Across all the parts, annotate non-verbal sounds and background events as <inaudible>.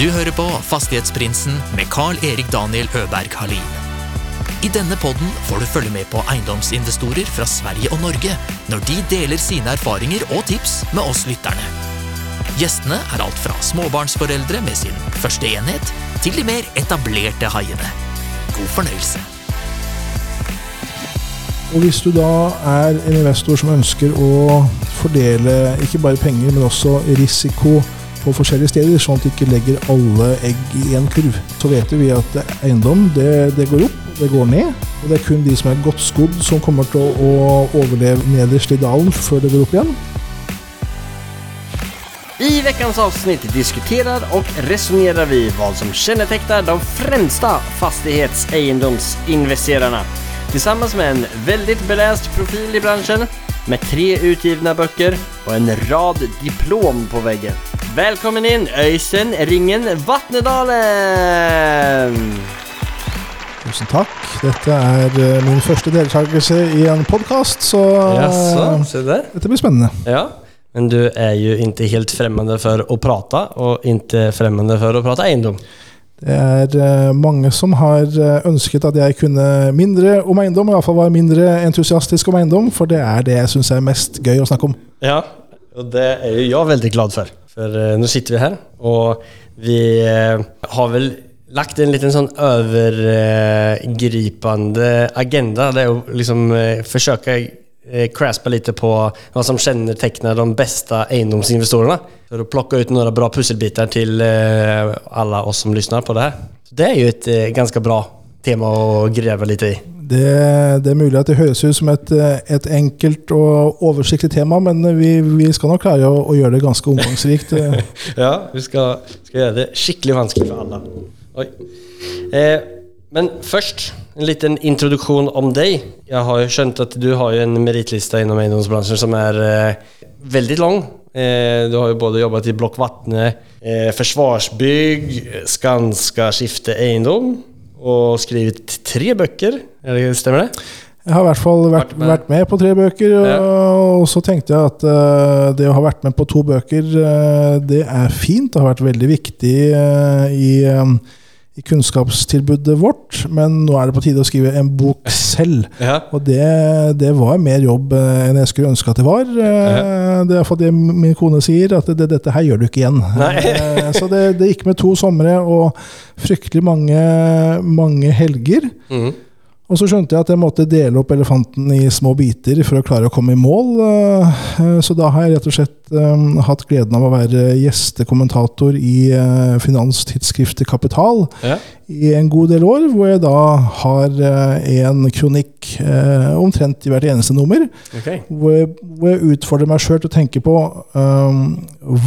Du hører på Fastighetsprinsen med Carl-Erik Daniel Øberg Halin. I denne podden får du følge med på eiendomsinvestorer fra Sverige og Norge når de deler sine erfaringer og tips med oss lytterne. Gjestene er alt fra småbarnsforeldre med sin første enhet, til de mer etablerte haiene. God fornøyelse. Og hvis du da er en investor som ønsker å fordele ikke bare penger, men også risiko på forskjellige steder, sånn at du ikke legger alle egg i en kurv, så vet vi at eiendom det, det går opp, det går ned. Og det er kun de som er godt skodd, som kommer til å, å overleve nederst i dalen før det går opp igjen. I veckans avsnitt diskuterar och resonerar vi vad som kännetecknar de främsta fastighetseiendomsinvesterarna. Tillsammans med en väldigt beläst profil i branschen, med tre utgivna böcker och en rad diplom på väggen. Välkommen in Øysen Ringen Vatnedalen! Tusen takk. Dette er eh, min første deltakelse i en podkast, så Jaså, eh, se där. dette blir spennende. Ja, men du er jo ikke helt främmande for å prate, og ikke främmande for å prate egendom. Det er eh, mange som har eh, ønsket at jeg kunne mindre om eiendom, i hvert fall var mindre entusiastisk om eiendom, for det er det jeg syns er mest gøy å snakke om. Ja, og det er jo jeg veldig glad for. For nå sitter vi her, og vi eh, har vel lagt en liten sånn overgripende agenda. Det er å liksom eh, eh, craspa lite på vad som kännetecknar de bästa egendomsinvestorerna. För att plocka ut några bra pusselbitar till alle alla oss som lyssnar på det här. Så det är ju ett ganske ganska bra tema att gräva lite i. Det, det er mulig at det høres ut som et, eh, et enkelt og oversiktlig tema, men vi, vi skal nok klare å, å gjøre det ganske omfangsrikt. Eh, <laughs> Ja, vi skal, skal, gjøre det skikkelig vanskelig for alle. Oj. Eh, men först, en liten introduksjon om deg. Jeg har jo skjønt at du har en meritlista innom eiendomsbransjen som er eh, veldig lang. Eh, du har jo både jobbet i Block Vatne, eh, Forsvarsbygg, Skanska Skifte Eiendom, og skrevet tre bøker. Det- stemmer det? Jeg har i hvert fall vært, Vært med. vært med på tre bøker, og, Ja. og så tenkte jeg at uh, det å ha vært med på to bøker, uh, det er fint. Det har vært veldig viktig uh, i, i kunnskapstilbudet vårt, men nå er det på tide å skrive en bok selv. <laughs> Ja. Og det, det var mer jobb eh, enn jeg skulle ønske at det var. Ja. Det er iallfall det min kone sier, at det, dette her gjør du ikke igjen. <laughs> Eh, Så det, det gikk med to somre og fryktelig mange, mange helger. Mm. Og så skjønte jeg at jeg måtte dele opp elefanten i små biter for å klare å komme i mål. eh, Så da har jeg rett og slett eh, hatt gleden av å være gjestekommentator i eh, finanstidsskriftet Kapital Ja. i en god del år, hvor jeg da har eh, en kronikk eh, omtrent i hvert eneste nummer. okay. Hvor jeg, hvor jeg utfordrer meg sjøl til å tenke på um,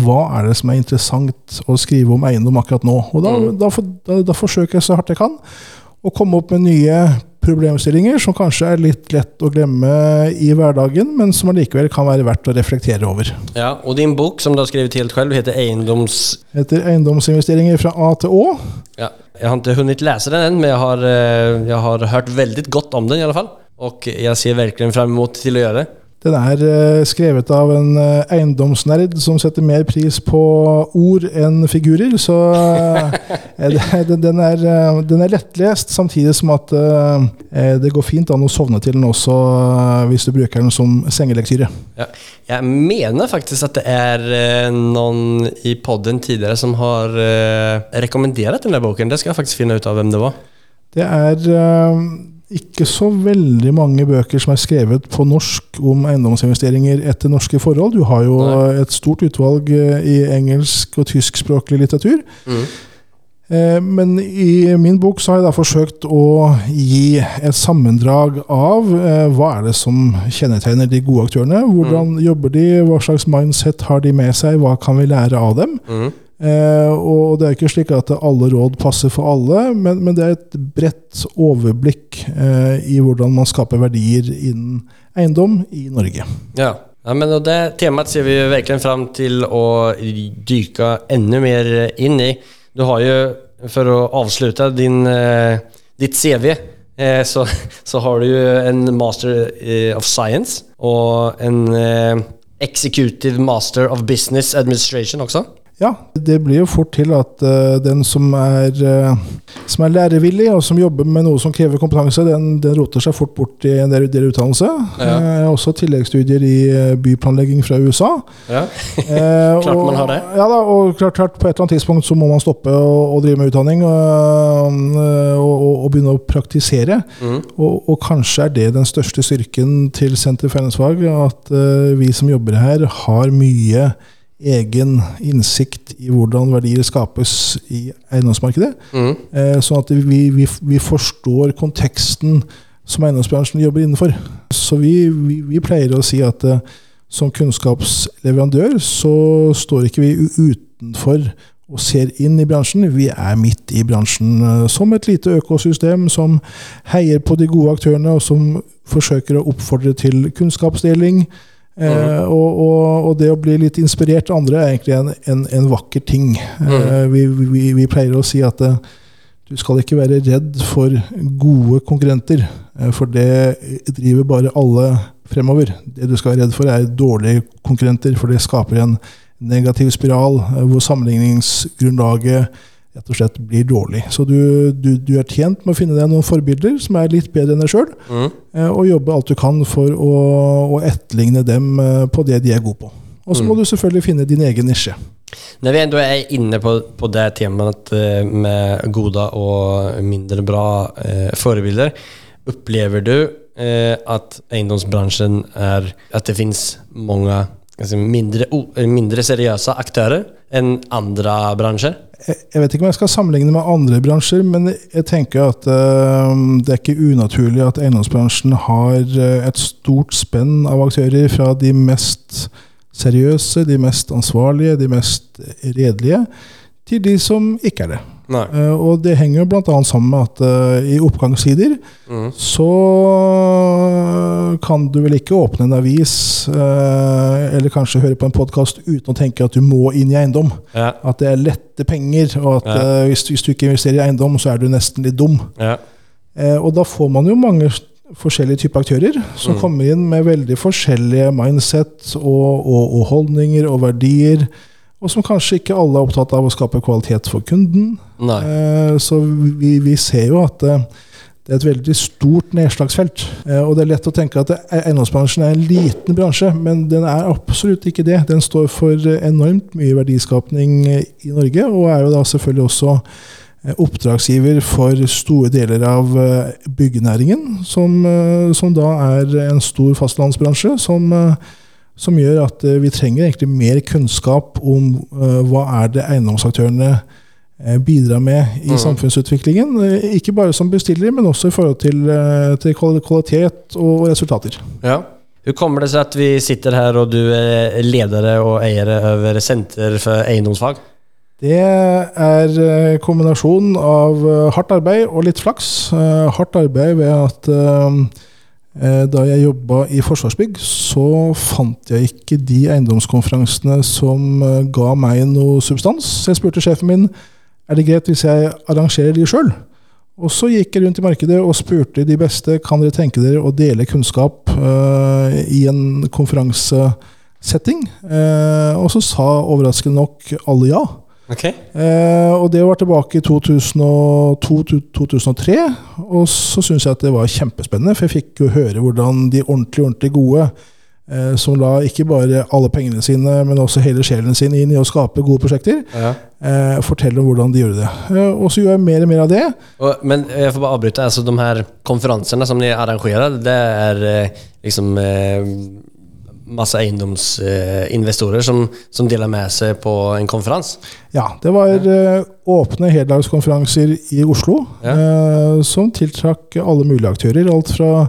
hva er det som er interessant å skrive om eiendom akkurat nå. Og da, Mm. da, da, da forsøker jeg så hardt jeg kan å komme opp med nye problemstillinger som kanskje er litt lett å glemme i hverdagen, men som allikevel kan være verdt å reflektere over. Ja, Og din bok som du har skrevet helt selv, heter Eiendoms... Heter eiendomsinvesteringer fra A til Å. Ja, Jeg har ikke hunnet lese den ennå, men jeg har, jeg jag har hørt veldig godt om den i alle fall. Og jeg ser verkligen frem mot til å gjøre det. Den er eh, skrevet av en eh, eiendomsnerd som setter mer pris på ord enn figurer. Så <laughs> eh, den, er, den er lettlest, samtidig som at det går fint an å sovne til den også hvis du bruker den som sengelektyre. Ja. Jeg mener faktisk at det er noen i podden tidligere som har rekommendert denne boken. Det skal jeg faktisk finne ut av hvem det var. Det er ikke så veldig mange bøker som er skrevet på norsk om eiendomsinvesteringer etter norske forhold. Du har jo Nei. et stort utvalg eh, i engelsk og tyskspråklig litteratur. Mm. Eh, Men i min bok så har jeg da forsøkt å gi et sammendrag av eh, hva er det som kjennetegner de gode aktørene. Hvordan jobber de, hva slags mindset har de med seg, hva kan vi lære av dem? Mm. Eh, og det er ikke slik at alle råd passer for alle, men, men det er et bredt overblikk eh, i hvordan man skaper verdier innen eiendom i Norge. Ja. Ja, men det temaet ser vi virkelig fram til å dyke enda mer inn i. Du har jo, for å avslutte din, eh, ditt CV, så, <laughs> så har du jo en Master of Science og en Executive Master of Business Administration också. Ja, det blir jo fort til at uh, den som er, uh, som er lærevillig, og som jobber med noe som krever kompetanse, den, den roter seg fort bort i en del, del utdannelse. Ja. Uh, også tilleggsstudier i byplanlegging fra USA. Ja. <laughs> Klart og- man har det. Ja da, og klart, klart på et eller annet tidspunkt så må man stoppe og drive med utdanning og, og, og, begynne å praktisere. Mm. Og, kanskje er det den største styrken til Senter for eiendomsfag, at vi som jobber her, har mye egen innsikt i hvordan verdier skapes i eiendomsmarkedet. Mm. Eh, sånn at vi, vi, vi forstår konteksten som eiendomsbransjen jobber innenfor. Så vi, vi, pleier å si at eh, som kunnskapsleverandør så står ikke vi utenfor og ser inn i bransjen. Vi er midt i bransjen eh, som et lite økosystem som heier på de gode aktørene, og som forsøker å oppfordre til kunnskapsdeling. Eh, og, og, og det å bli litt inspirert av andre er egentlig en, en, en vakker ting. Eh, vi, vi, vi pleier å si at eh, du skal ikke være redd for gode konkurrenter, eh, for det driver bare alle fremover. Det du skal være redd for, er dårlige konkurrenter, for det skaper en negativ spiral eh, hvor sammenligningsgrunnlaget rett og slett blir dårlig. Så du, du, du er tjent med å finne deg noen forbilder som er litt bedre enn deg sjøl, Mm. og jobbe alt du kan for å, å etterligne dem eh, på det de er gode på. Og så må du selvfølgelig finne din egen nisje. Når vi er, er inne på, på det temat eh, med gode og mindre bra eh, forbilder, opplever du eh, at eiendomsbransjen er At det fins mange altså mindre, eh, mindre seriøse aktører enn andre branscher? Jeg vet ikke om jeg skal sammenligne med andre bransjer, men jeg tenker at eh, det er ikke unaturlig at eiendomsbransjen har eh, et stort spenn av aktører fra de mest seriøse, de mest ansvarlige, de mest redelige, til de som ikke er det. Eh, og det henger jo bl.a. sammen med at uh, i oppgangstider Mm. så kan du vel ikke åpne en avis uh, eller kanskje høre på en podkast uten å tenke at du må inn i eiendom. Ja. At det er lette penger, og at Ja. eh, hvis, hvis du ikke investerer i eiendom, så er du nesten litt dum. Ja. Eh, og da får man jo mange forskjellige typer aktører som Mm. kommer inn med veldig forskjellige mindset og, og, og holdninger og verdier. Og som kanskje ikke alle er opptatt av å skape kvalitet for kunden. Eh, Så vi, vi ser jo at eh, det er et veldig stort nedslagsfelt. Eh, Og det er lett å tenke at e- eiendomsbransjen er en liten bransje, men den er absolutt ikke det. Den står for eh, enormt mye verdiskapning i Norge, og er jo da selvfølgelig også oppdragsgiver for store deler av byggenæringen, som, som da er en stor fastlandsbransje som som gjør at eh, vi trenger egentlig mer kunnskap om eh, hva er det eiendomsaktørene eh, bidrar med i mm. samfunnsutviklingen. Ikke bare som bestiller, men også i forhold til, til kvalitet og resultater. Ja. Hvordan kommer det seg at vi sitter her, og du er ledere og eiere over Senter for eiendomsfag? Det er kombinasjonen av hardt arbeid og litt flaks. Hardt arbeid ved at da jeg jobba i Forsvarsbygg, så fant jeg ikke de eiendomskonferansene som eh, ga meg noe substans. Så jeg spurte sjefen min er det greit hvis jeg arrangerer de sjøl. Og så gikk jeg rundt i markedet og spurte de beste kan dere tenke dere å dele kunnskap uh, i en konferansesetting. Uh, og så sa overraskende nok alle ja. Okej. Eh, og det var tilbake i 2002-2003. Og så syntes jeg at det var kjempespennende, for jeg fikk jo høre hvordan de ordentlig, ordentlig gode, eh, som la ikke bare alle pengene sine, men også hele sjelen sin inn i å skape gode prosjekter, Ja. eh, fortelle om hvordan de gjorde det. Eh, og så gjør jeg mer og mer av det. Og, men jeg får bare avbryte. altså de her konferansene som de arrangerer, det er eh, liksom eh, eiendomsinvestorer som, som deler med seg på en konferanse? Ja, det var eh, åpne heldagskonferanser i Oslo, Ja. eh, som tiltrakk alle mulige aktører. Alt fra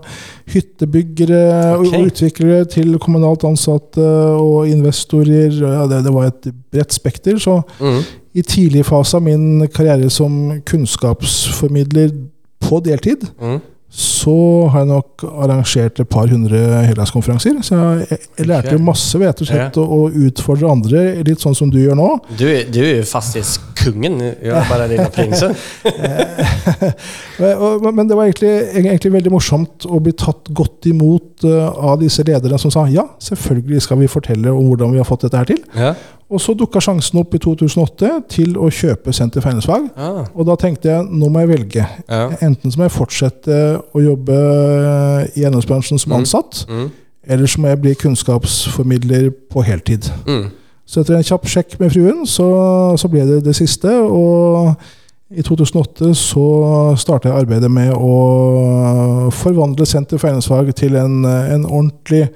hyttebyggere okay. og utviklere til kommunalt ansatte og investorer. Ja, det, det var et bredt spekter. Så Mm. i tidlig fase av min karriere som kunnskapsformidler på deltid, Mm. Så har jeg nok arrangert et par hundre heldagskonferanser. Så jeg, jeg lærte jo masse ved rett å, utfordre andre, litt sånn som du gjør nå. Du, du er jo fastighetskungen, kongen bara lilla prinsen. <laughs> Men det var egentlig, egentlig veldig morsomt å bli tatt godt imot eh, av disse lederne som sa ja, selvfølgelig skal vi fortelle om hvordan vi har fått dette her til. Ja. Og så dukka sjansen opp i 2008 til å kjøpe Senter for. Ah. Og da tenkte jeg nå må jeg velge. Ja. Enten så må jeg fortsette å jobbe i eiendomsbransjen som ansatt, Mm. eller så må jeg bli kunnskapsformidler på heltid. Mm. Så etter en kjapp sjekk med fruen, så, så ble det det siste. Og i 2008 så starta jeg arbeidet med å forvandle Senter for til en, en ordentlig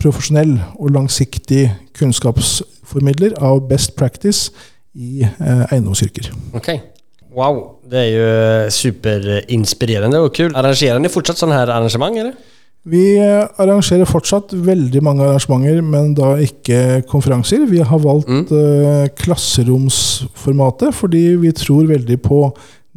profesjonell og langsiktig kunnskapsformidler av best practice i eh, eiendomsyrker. Ok. Wow, det er jo superinspirerende og kul. Arrangerer ni fortsatt sånne her arrangement, eller? Vi eh, arrangerer fortsatt veldig mange arrangementer, men da ikke konferanser. Vi har valgt Mm. uh, klasseromsformatet fordi vi tror veldig på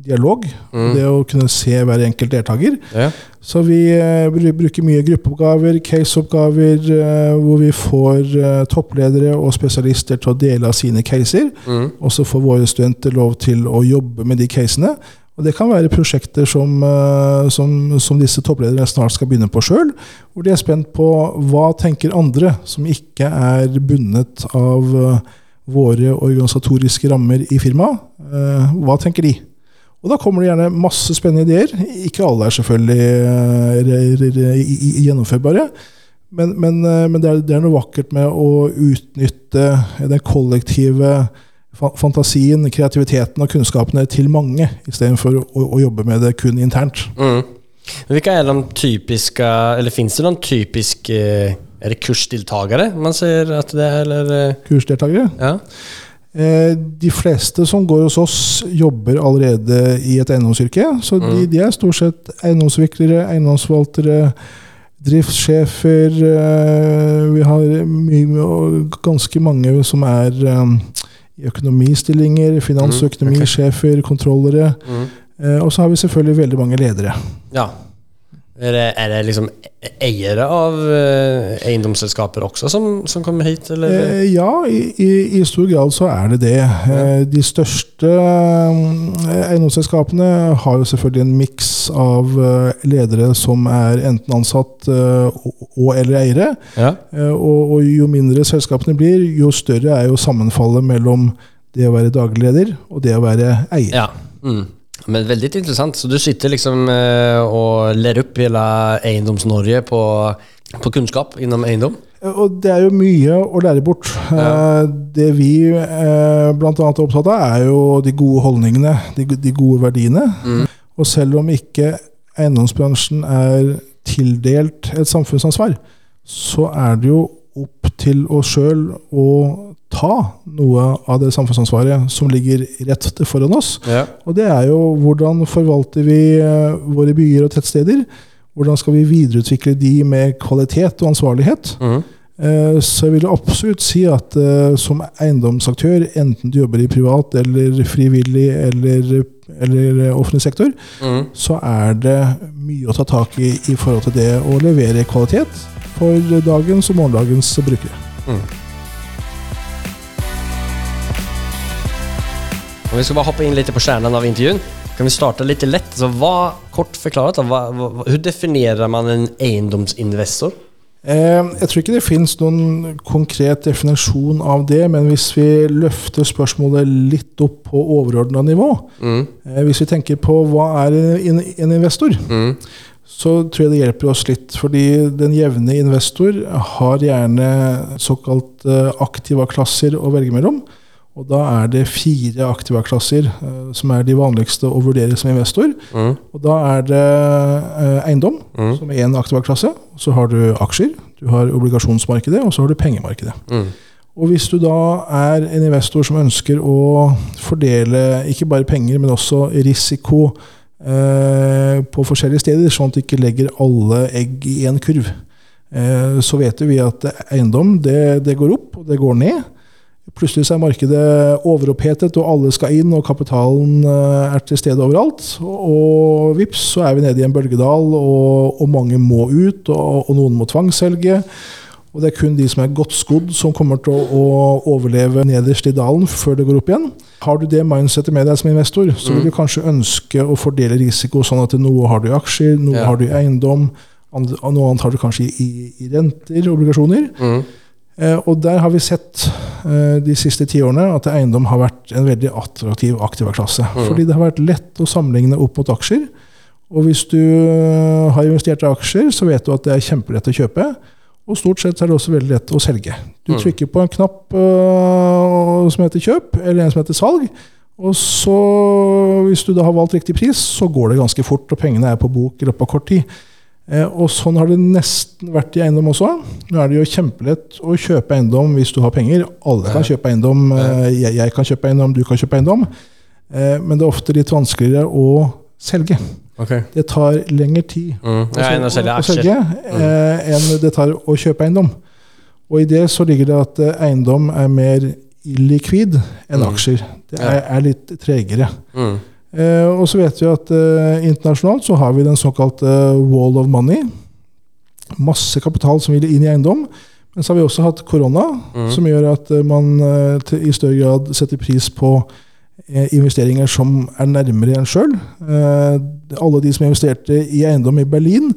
dialog. Mm. Det å kunne se hver enkelt deltaker. Ja. Så vi eh, bruker mye gruppeoppgaver, caseoppgaver, eh, hvor vi får eh, toppledere og spesialister til å dele av sine caser. Mm. Og så får våre studenter lov til å jobbe med de casene. Og det kan være prosjekter som, som, som disse topplederne snart skal begynne på sjøl. Hvor de er spent på hva tenker andre som ikke er bundet av våre organisatoriske rammer i firmaet. Hva tenker de? Og da kommer det gjerne masse spennende ideer. Ikke alle er selvfølgelig eh, gjennomførbare. Men, men, eh, men det, er, det er noe vakkert med å utnytte den kollektive fantasien, kreativiteten og kunnskapene til mange, istedenfor å, å jobbe med det kun internt. Mm. Men er är de typiske, eller Fins det noen typiske Er det kursdeltakere man ser at det er, eller? eh, Kursdeltakere. Ja. Eh, de fleste som går hos oss, jobber allerede i et eiendomsyrke. Så de, Mm. de er stort sett eiendomsviklere, eiendomsforvaltere, driftssjefer. Eh, vi har mye, ganske mange som er eh, i økonomistillinger, finansøkonomisjefer, kontrollere. Mm. Og så har vi selvfølgelig veldig mange ledere. Ja. Är det, liksom eiere av eiendomsselskaper også också som, som kommer hit? Eller? Eh, ja, i, i, i stor grad så er det det. Eh, de største eh, eiendomsselskapene har jo selvfølgelig en miks av eh, ledere som er enten ansatt eh, og, eller eiere. Ja. Eh, og, og jo mindre selskapene blir, jo større er jo sammenfallet mellom det å være daglig leder og det å være eier. Ja. Mm. Men veldig interessant. Så du sitter liksom eh, og ler opp hele Eiendoms-Norge på, på kunnskap innom eiendom? Og det er jo mye å lære bort. Ja. Eh, Det vi eh, bl.a. er opptatt av, er jo de gode holdningene, de, de gode verdiene. Mm. Og selv om ikke eiendomsbransjen er tildelt et samfunnsansvar, så er det jo opp til oss sjøl å ta noe av det samfunnsansvaret som ligger rett foran oss. Ja. Og det er jo hvordan forvalter vi eh, våre byer og tettsteder? Hvordan skal vi videreutvikle de med kvalitet og ansvarlighet? Mm. Så jeg vil absolutt si at eh, som eiendomsaktør, enten du jobber i privat eller frivillig eller, eller offentlig sektor, Mm. så er det mye å ta tak i i forhold til det å levere kvalitet for dagens og morgendagens brukere. Om vi skal bare hoppe inn litt på kjernen av intervjun. Kan vi starte litt lett? Alltså, hva, kort forklaret, hvordan definierar man en eiendomsinvestor? Eh, Jeg tror ikke det finnes noen konkret definisjon av det, men hvis vi løfter spørsmålet litt opp på overordna nivå Mm. eh, Hvis vi tenker på hva er en, en investor, Mm. så tror jeg det hjelper oss litt. Fordi den jevne investor har gjerne såkalt eh, aktiva klasser å velge mellom. Og da er det fire aktiva klasser uh, som er de vanligste å vurdere som investor. Mm. Og da er det uh, eiendom, Mm. som er én aktiva klasse. Så har du aksjer, du har obligasjonsmarkedet, og så har du pengemarkedet. Mm. Og hvis du da er en investor som ønsker å fordele ikke bare penger, men også risiko eh, på forskjellige steder, sånn at du ikke legger alle egg i én kurv, eh, så vet vi at eiendom det, det går opp og det går ned. Plutselig så er markedet overopphetet, og alle skal inn, og kapitalen eh, er til stede overalt. Og, vips, så er vi nede i en bølgedal, og, og mange må ut, og, og noen må tvangsselge. Og det er kun de som er godt skodd, som kommer til å, overleve nederst i dalen før det går opp igjen. Har du det mindsetet med deg som investor, så vil du kanskje ønske å fordele risiko sånn at noe har du i aksjer, noe Ja. har du i eiendom, noe annet har du kanskje i, i renter, obligasjoner. Mm. Eh, og der har vi sett eh, de siste ti årene at eiendom har vært en veldig attraktiv aktivaklasse. Mm. Fordi det har vært lett å sammenligne opp mot aksjer. Og hvis du eh, har investert i aksjer, så vet du at det er kjempelett å kjøpe. Og stort sett er det også veldig lett å selge. Du trykker på en knapp øh, som heter kjøp, eller en som heter salg. Og så, hvis du da har valgt riktig pris, så går det ganske fort, og pengene er på bok i løpet av kort tid. Eh, og sånn har det nesten vært i eiendom også. Nå er det jo kjempelett å kjøpe eiendom hvis du har penger. Alle kan kjøpe eiendom. eh, Jeg, jeg kan kjøpe eiendom, du kan kjøpe eiendom. Eh, Men det er ofte litt vanskeligere å selge. Okay. Det tar lengre tid Mm. å å selge å selge, eh, enn det tar å kjøpe eiendom. Og i det så ligger det at eh, eiendom er mer illikvid enn Mm. aksjer. Det er, er litt tregere. Mm. Eh, og så vet vi at eh, internasjonalt så har vi den såkalte wall of money. Masse kapital som vil inn i eiendom. Men så har vi også hatt korona, Mm. som gjør at eh, man eh, til, i større grad setter pris på eh, investeringer som er nærmere en sjøl. Eh, alle de som investerte i eiendom i Berlin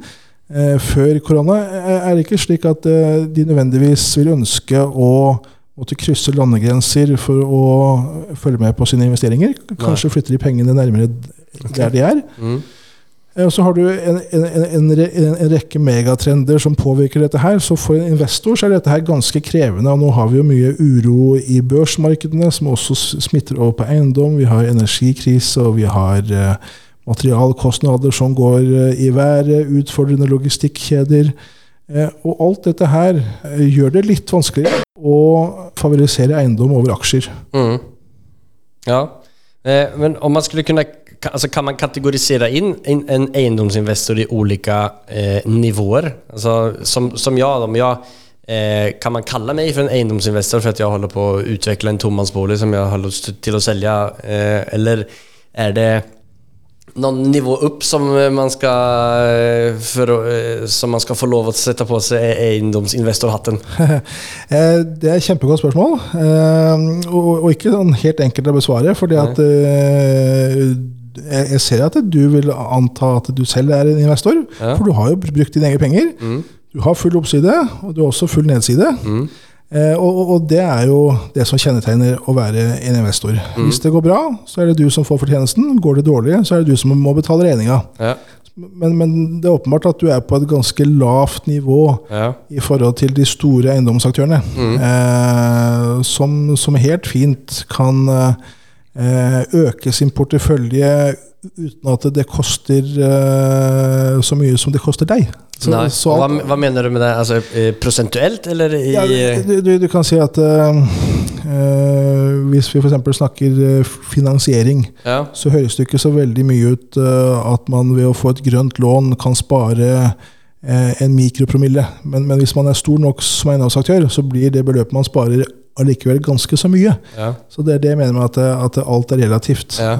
eh, før korona, er det ikke slik at eh, de nødvendigvis vil ønske å måtte krysse landegrenser for å følge med på sine investeringer. Kanskje flytter de pengene nærmere der de er. Mm. Eh, Og så har du en, en, en, en, en rekke megatrender som påvirker dette her. Så for en investor så er dette her ganske krevende. Og nå har vi jo mye uro i børsmarkedene, som også smitter over på eiendom. Vi har energikrise, og vi har eh, materialkostnader som går eh, i været, utfordrende logistikkjeder. Eh, og alt dette her eh, gjør det litt vanskeligere å favorisere eiendom over aksjer. Mm. Ja. Eh, men om man skulle kunne altså kan man kategorisere inn en, eiendomsinvestor i ulike nivåer? Altså, som, som jeg, om jeg eh, kan man kalle meg for en eiendomsinvestor for at jeg holder på å utvikle en tomannsbolig som jeg har lyst til å selge, Eh, eller er det någon nivå upp som man ska, eh, att, eh, som man skal få lov å sette på seg egendomsinvestorhatten? <laughs> Eh, Det er et kjempegodt spørsmål, og, og ikke sånn helt enkelt å besvare. fordi at jeg ser at du vil anta at du selv er en investor, Ja. for du har jo brukt dine egne penger. Mm. Du har full oppside, og du har også full nedside. Mm. Eh, og, og- det er jo det som kjennetegner å være en investor. Mm. Hvis det går bra, så er det du som får fortjenesten. Går det dårlig, så er det du som må betale regninga. Ja. Men, men det er åpenbart at du er på et ganske lavt nivå Ja. i forhold til de store eiendomsaktørene, eh, som, som helt fint kan eh, øke sin portefølje uten at det koster uh, så mye som det koster deg. Så, Nej. så vad, vad menar du med det? Altså, prosentuelt, eller i... ja, du, du, du kan si at uh, uh, hvis vi f.eks. snakker finansiering, Ja. så høres det ikke så veldig mye ut at man ved å få et grønt lån kan spare en mikropromille. Men, men hvis man er stor nok som eiendomsaktør, så blir det beløpet man sparer allikevel ganske så mye. Ja. Så det er det jeg mener med at, at alt er relativt. Ja.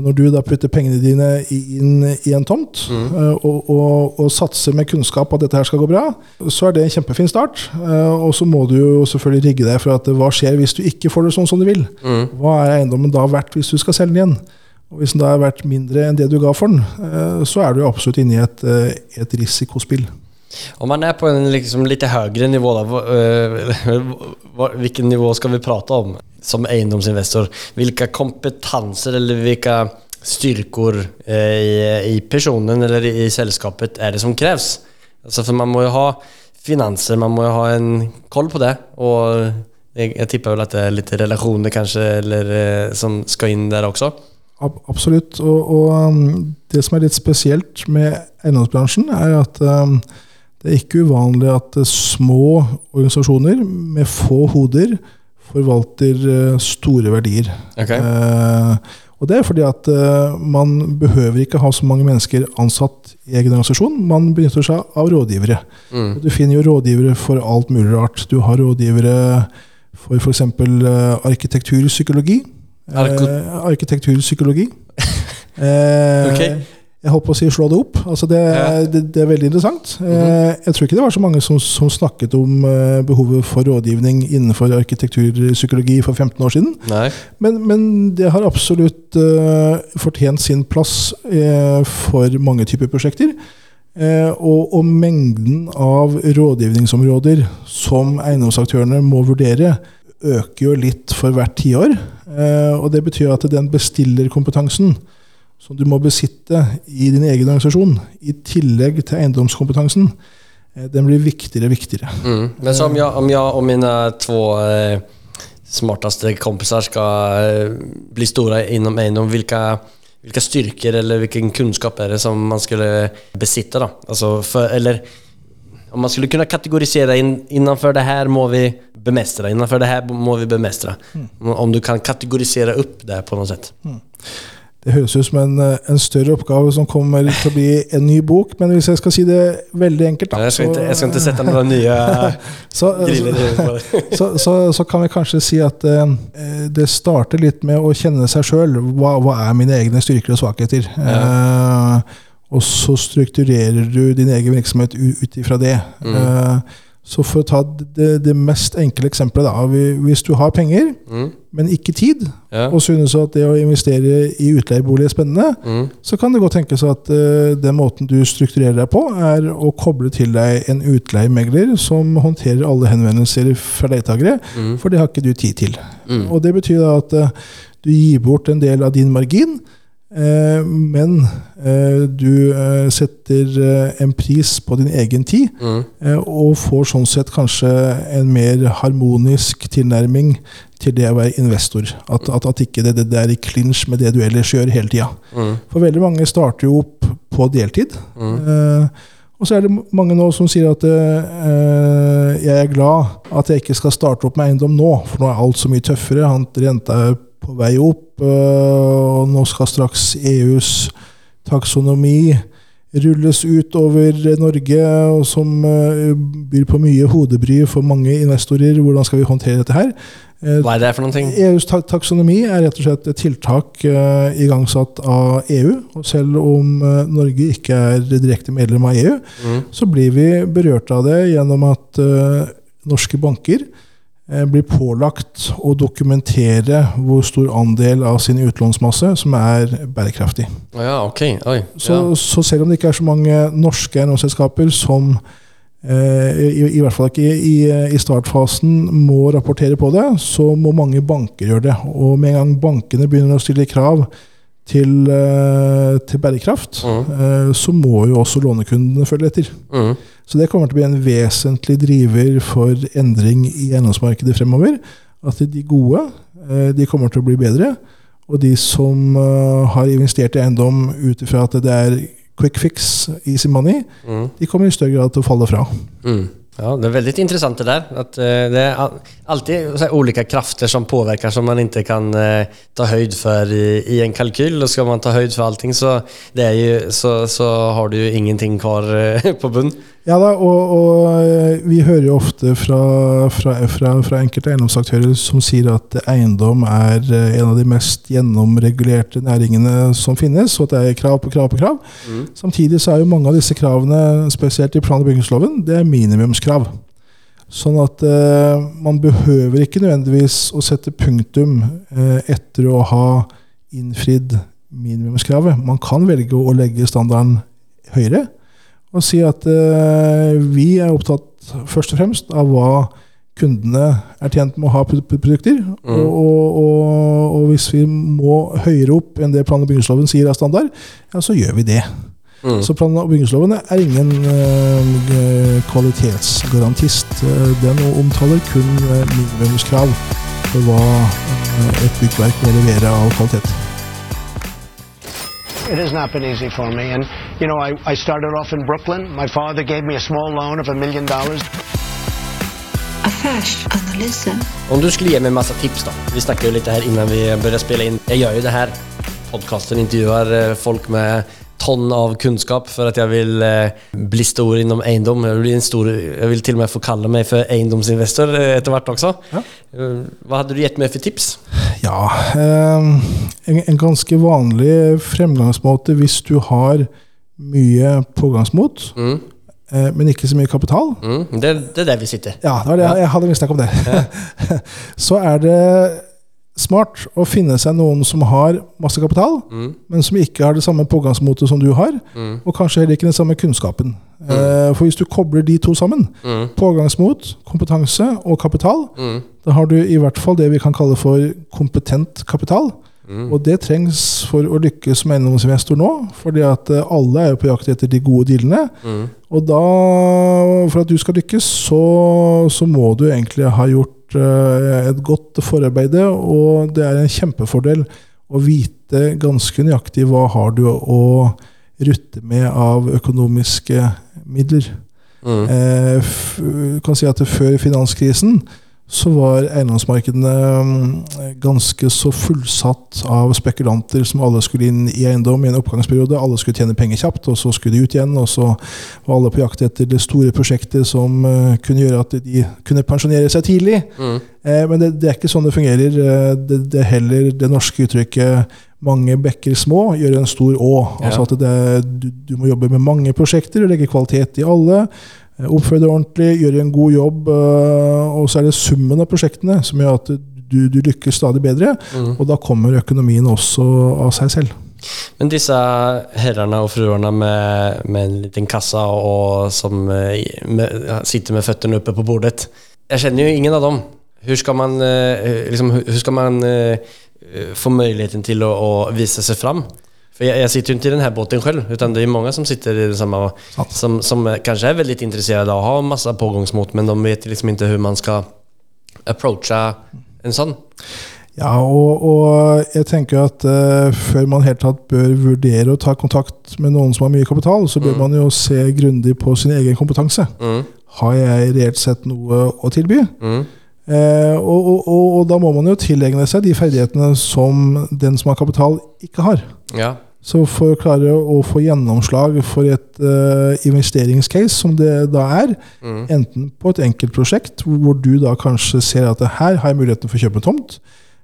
Eh, og når du da putter pengene dine inn i en tomt, Mm. eh, og, og, og satser med kunnskap at dette her skal gå bra, så er det en kjempefin start. Eh, og så må du jo selvfølgelig rigge deg for at hva skjer hvis du ikke får det sånn som du vil? Mm. Hva er eiendommen da verdt hvis du skal selge den igjen? Og Hvis den da er verdt mindre enn det du ga for den, eh, så er du absolutt inne i et, eh, et risikospill. Om man är på en liksom lite högre nivå, då, eh, <laughs> vilken nivå ska vi prata om som eiendomsinvestor? Vilka kompetenser eller vilka styrkor eh, i, personen eller i, selskapet är det som krävs? Alltså för man må ju ha finanser, man må ju ha en koll på det. Och jag, jag tippar väl det är lite relationer kanske eller, eh, som ska in där också. Absolutt. Og, og um, det som er litt spesielt med eiendomsbransjen, er at um, det er ikke uvanlig at uh, små organisasjoner med få hoder forvalter uh, store verdier. Okay. Eh, og det er fordi at eh, man behøver ikke ha så mange mennesker ansatt i egen organisasjon. Man benytter seg av rådgivere. Mm. Du finner jo rådgivere for alt mulig rart. Du har rådgivere for f.eks. Uh, arkitekturpsykologi. Arko- Eh, arkitekturpsykologi. <laughs> Eh, Ok. Jeg håper å si 'slå det opp'. Altså det, Ja. det, det er veldig interessant. Mm -hmm. jeg tror ikke det var så mange som, som snakket om eh, behovet for rådgivning innenfor arkitekturpsykologi for 15 år siden. Men, men det har absolutt uh, fortjent sin plass uh, for mange typer prosjekter. Uh, og, og mengden av rådgivningsområder som eiendomsaktørene må vurdere, øker jo litt for hvert tiår. Og det betyr at den bestillerkompetansen som du må besitte i din egen organisasjon, i tillegg til eiendomskompetansen, eh, den blir viktigere og viktigere. Mm. Men så om jeg, om jeg og mine to eh, smarteste kompiser skal eh, bli store innom eiendom, hvilke, hvilke styrker eller hvilken kunnskap er det som man skulle besitte? da? Altså for, eller om man skulle kunne kategorisere inn, innenfor det her må vi bemestre, innenfor det her må vi bemestre. Om du kan kategorisere opp det på noe sett. Det høres ut som en, eh, en større oppgave som kommer til å bli en ny bok, men hvis jeg skal si det veldig enkelt da, Jeg skal, så- ikke, jeg skal ikke sette noen nye <laughs> så, <laughs> så, så, så kan vi kanskje si at eh, det starter litt med å kjenne seg sjøl. Hva, hva er mine egne styrker og svakheter? Eh, og så strukturerer du din egen virksomhet ut ifra det. Eh, så for å ta det, det mest enkle eksempelet, da. Hvis du har penger, Mm. men ikke tid, Ja. og synes at det å investere i utleiebolig er spennende, Mm. så kan det godt tenkes at uh, den måten du strukturerer deg på, er å koble til deg en utleiemegler som håndterer alle henvendelser fra leietakere, Mm. for det har ikke du tid til. Mm. Og det betyr da at uh, du gir bort en del av din margin, men eh, du eh, setter eh, en pris på din egen tid, Mm. eh, og får sånn sett kanskje en mer harmonisk tilnærming til det å være investor. At, at, at ikke det, det, det er i clinch med det du ellers gjør hele tida. Mm. For veldig mange starter jo opp på deltid. Mm. Eh, og så er det mange nå som sier at eh, jeg er glad at jeg ikke skal starte opp med eiendom nå, for nå er alt så mye tøffere. Han- Renta er på vei opp, eh, og nå skal straks EUs taksonomi rulles ut over Norge, og som eh, byr på mye hodebry for mange investorer. Hvordan skal vi håndtere dette her? Eh, Hva er det for noen ting? EUs taksonomi er rett og slett et tiltak uh, igangsatt av EU. Og selv om uh, Norge ikke er direkte medlem av EU, Mm. så blir vi berørt av det gjennom at uh, norske banker blir pålagt å dokumentere hvor stor andel av sin utlånsmasse som er bærekraftig. Ja, ok. Oi. Så, så selv om det ikke er så mange norske eiendomsselskaper som eh, i, i hvert fall ikke i, i startfasen må rapportere på det, så må mange banker gjøre det. Og med en gang bankene begynner å stille krav til, eh, til bærekraft, Mm. eh, så må jo også lånekundene følge etter. Mm. Så det kommer til å bli en vesentlig driver for endring i eiendomsmarkedet fremover. At de gode eh, de kommer til å bli bedre, og de som eh, har investert i eiendom ut ifra at det er quick fix, easy money, Mm. de kommer i større grad til å falle fra. Mm. Ja, det er veldig interessant det der. Att, eh, det er al- alltid ulike krefter olika krafter som påvirker, som man ikke kan ta høyd for i, en kalkyl. Og skal man ta høyd for allting så, det jo, så, så har du jo ingenting kvar <laughs> på bunn. Ja da, og, og eh, vi hører jo ofte fra, fra, fra, fra enkelte eiendomsaktører som sier at eiendom er eh, en av de mest gjennomregulerte næringene som finnes, og at det er krav på krav på krav. Mm. Samtidig så er jo mange av disse kravene, spesielt i plan- og bygningsloven, det er minimumskrav. Sånn at eh, man behøver ikke nødvendigvis å sette punktum eh, etter å ha innfridd minimumskravet. Man kan velge å legge standarden høyere og si at eh, vi er opptatt først og fremst av hva kundene er tjent med å ha pro- pro- produkter. Mm. Og, og, og, og hvis vi må høyere opp enn det plan- og bygningsloven sier er standard, ja, så gjør vi det. Mm. Så plan- og bygningsloven er ingen eh, kvalitetsgarantist. Den omtaler kun eh, minimumskrav for hva et byggverk må levere av kvalitet. It has not been easy for me. And, you know, I, I started off in Brooklyn. My father gave me a small loan of a million dollars. Om du skulle ge mig masse massa tips då? Vi snackade ju lite här innan vi började spela in. Jag gör ju det här podcasten, intervjuar eh, folk med tonn av kunnskap for at jeg vil eh, bli stor innom eiendom. Jeg vil, bli en stor, jeg vil til og med få kalle meg for eiendomsinvestor eh, etter hvert også. Ja. Hva hadde du gitt meg for tips? Ja, eh, en, en ganske vanlig fremgangsmåte hvis du har mye pågangsmot, Mm, eh, men ikke så mye kapital. mm, det, det er der vi sitter. Ja, det var det jeg hadde mistanke om det. <laughs> så er det smart å finne seg noen som har masse kapital, men som ikke har det samme pågangsmotet som du har, og kanskje heller ikke den samme kunnskapen. Eh, for hvis du kobler de to sammen, pågangsmot, kompetanse og kapital, da har du i hvert fall det vi kan kalle for kompetent kapital. Og det trengs for å lykkes som eiendomsinvestor nå, fordi at eh, alle er jo på jakt etter de gode dealene. Og da, for at du skal lykkes, så, så må du egentlig ha gjort uh, et godt forarbeide, og det er en kjempefordel å vite ganske nøyaktig hva har du å rutte med av økonomiske midler. Eh, f kan si at Før finanskrisen så var eiendomsmarkedene mm, ganske så fullsatt av spekulanter som alle skulle inn i eiendom i en oppgangsperiode. Alle skulle tjene penger kjapt, og så skulle de ut igjen. Og så var alle på jakt etter det store prosjektet som eh, kunne gjøre at de kunne pensjonere seg tidlig. Mm. men det, det er ikke sånn det fungerer. Eh, det, det er heller det norske uttrykket 'mange bekker små gjør en stor å'. Altså at det, du, du må jobbe med mange prosjekter og legge kvalitet i alle. Oppføre deg ordentlig, gjøre en god jobb. eh, Og så er det summen av prosjektene som gjør at du, du lykkes stadig bedre. Og da kommer økonomien også av seg selv. Men disse herrene og fruene med, med en liten kassa og som eh, med, sitter med føttene oppe på bordet. Jeg kjenner jo ingen av dem. Hvordan skal man, eh, liksom, hur skal man få muligheten til å, å vise seg fram? For jeg, jeg sitter jo ikke i denne båten selv, utan det er mange som sitter i det samme, som, som kanskje er veldig interessert av å ha masse pågangsmot, men de vet liksom ikke hvordan man skal approache en sånn. Ja, og, og jeg tenker at uh, før man helt tatt bør vurdere å ta kontakt med noen som har mye kapital, så bør man jo se grundig på sin egen kompetanse. Mm. Har jeg reelt sett noe å tilby? Mm. Eh, og, og, og, og da må man jo tilegne seg de ferdighetene som den som har kapital, ikke har. Ja. Så for å klare å få gjennomslag for et uh, investeringscase, som det da er, enten på et enkeltprosjekt, hvor du da kanskje ser at her har jeg muligheten for å kjøpe tomt,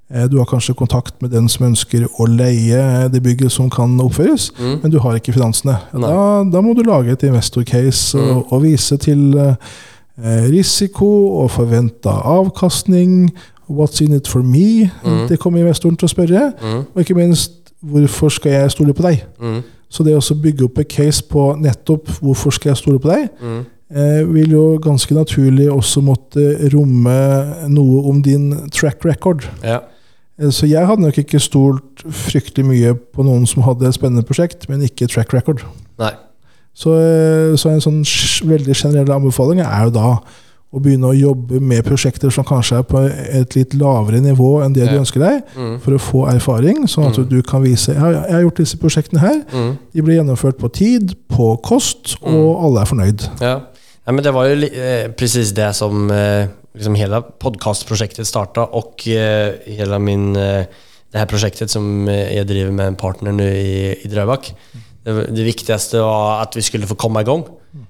eh, du har kanskje kontakt med den som ønsker å leie det bygget som kan oppføres, men du har ikke finansene. Da, da må du lage et investorcase og, og vise til eh, risiko og forventa avkastning. What's in it for me? Det kommer investoren til å spørre. Og ikke minst, hvorfor skal jeg stole på deg? Mm. Så det å bygge opp et case på nettopp hvorfor skal jeg stole på deg, Mm. eh, vil jo ganske naturlig også måtte romme noe om din track record. Ja. Eh, Så jeg hadde nok ikke stolt fryktelig mye på noen som hadde et spennende prosjekt, men ikke track record. Nei. Så, eh, så en sånn veldig generell anbefaling er jo da å begynne å jobbe med prosjekter som kanskje er på et litt lavere nivå enn det du ønsker deg, Mm. for å få erfaring, sånn at du kan vise jeg har, jeg har gjort disse prosjektene her. Mm. De ble gjennomført på tid, på kost, og alle er fornøyd. Ja. ja, men det var jo eh, precis det som eh, liksom hele podkastprosjektet starta og eh, hele min, eh, det her prosjektet som jeg driver med en partner nu i, i Drøbak. Det, det viktigste var at vi skulle få komma igång.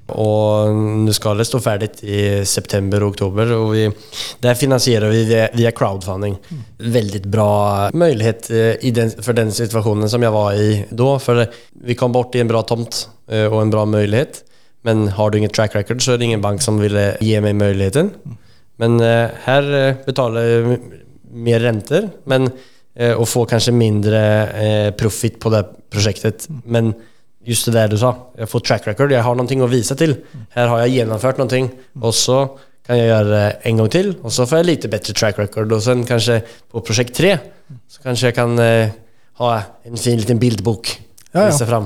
Och nå skal det stå ferdig i september og oktober. Og vi, der finansierer vi via, via crowdfunding. Veldig bra mulighet for den, situasjonen som jeg var i da. For vi kom bort i en bra tomt og en bra mulighet. Men har du ingen track record så er det ingen bank som ville gi meg muligheten. Men her betaler jeg mer renter, men, eh, få får kanske mindre eh, profit på det prosjektet. Men just det där du sa, jag får track record, jag har någonting att visa till. Här har jag genomfört någonting och så kan jag gjøre det en gang til, og så får jeg lite bedre track record Og så kanskje på prosjekt tre så kanskje jeg kan eh, ha en fin liten bildbok Ja, ja.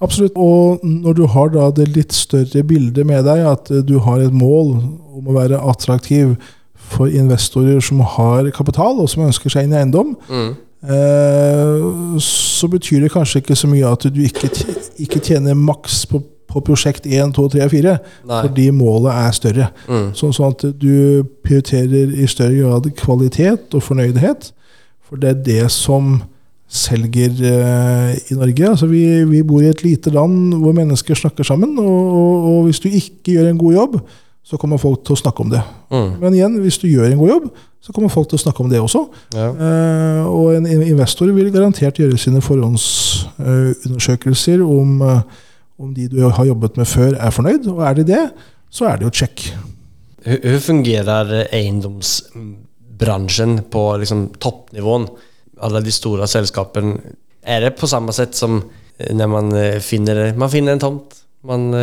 Absolutt. Og når du har da det litt større bildet med deg, at eh, du har et mål om å være attraktiv for investorer som har kapital, og som ønsker seg inn i eiendom, Mm. Eh, så betyr det kanskje ikke så mye at du ikke, ikke tjener maks på, på prosjekt 1, 2, 3 og 4, Nei. fordi målet er større. Mm. Sånn, sånn at du prioriterer i større grad kvalitet og fornøydhet, for det er det som selger eh, i Norge. Altså vi, vi bor i et lite land hvor mennesker snakker sammen, og, og, og hvis du ikke gjør en god jobb, så kommer folk til å snakke om det. Mm. Men igjen, hvis du gjør en god jobb, så kommer folk til å snakke om det også. Ja. Eh, og en investor vil garantert gjøre sine forhåndsundersøkelser om, eh, om de du har jobbet med før, er fornøyd. Og er de det, så er det jo check. Hvordan fungerer eiendomsbransjen bransjen på liksom, toppnivåen? Alle de store selskapene. Er det på samme sett som eh, når man eh, finner, man finner en tomt? Man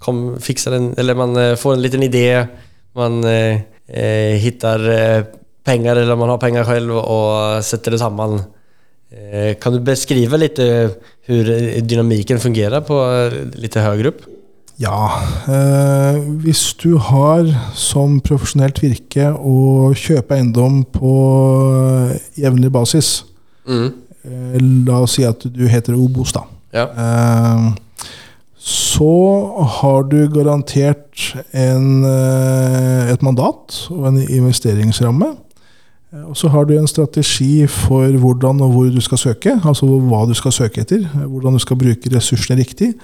kom, fikser en, eller man eh, får en liten idé. Man eh, eh, hittar eh, penger, eller man har penger selv, og setter det sammen. Eh, kan du beskrive litt hvordan dynamikken fungerer på litt høyere opp? Ja, eh, hvis du har som profesjonelt virke å kjøpe eiendom på jevnlig basis Mm. eh, La oss si at du heter Obos, da. Ja. Så har du garantert en, eh, et mandat og en investeringsramme. Eh, Og så har du en strategi for hvordan og hvor du skal søke, altså hva du skal søke etter. eh, Hvordan du skal bruke ressursene riktig.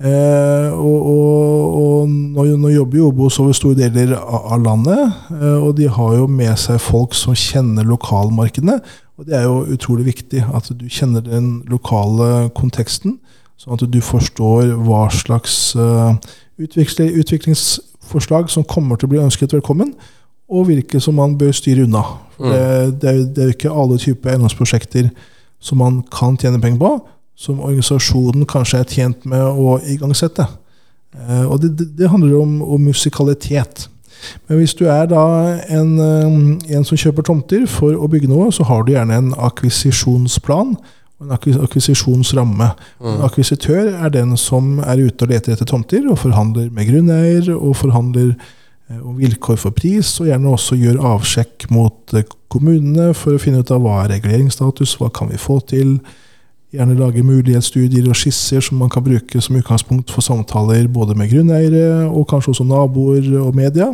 Eh, og, og, og nå, nå jobber jo Obos over store deler av landet, eh, og de har jo med seg folk som kjenner lokalmarkedene. Og det er jo utrolig viktig at du kjenner den lokale konteksten, sånn at du forstår hva slags eh, utvikling, utviklingsforslag som kommer til å bli ønsket velkommen, og hvilke som man bør styre unna. Mm. det, det, er, jo- ikke alle typer eiendomsprosjekter som man kan tjene penger på, som organisasjonen kanskje er tjent med å igangsette. Eh, og det, det, det handler om, om musikalitet. Men hvis du er da en, eh, en som kjøper tomter for å bygge noe, så har du gjerne en akkvisisjonsplan en akkvisisjonsramme. Mm. En akkvisitør er den som er ute og leter etter tomter og forhandler med grunneier og forhandler eh, om vilkår for pris, og gjerne også gjør avsjekk mot eh, kommunene for å finne ut av hva er reguleringsstatus, hva kan vi få til. Gjerne lage mulighetsstudier og skisser som man kan bruke som utgangspunkt for samtaler både med grunneiere og kanskje også naboer og media.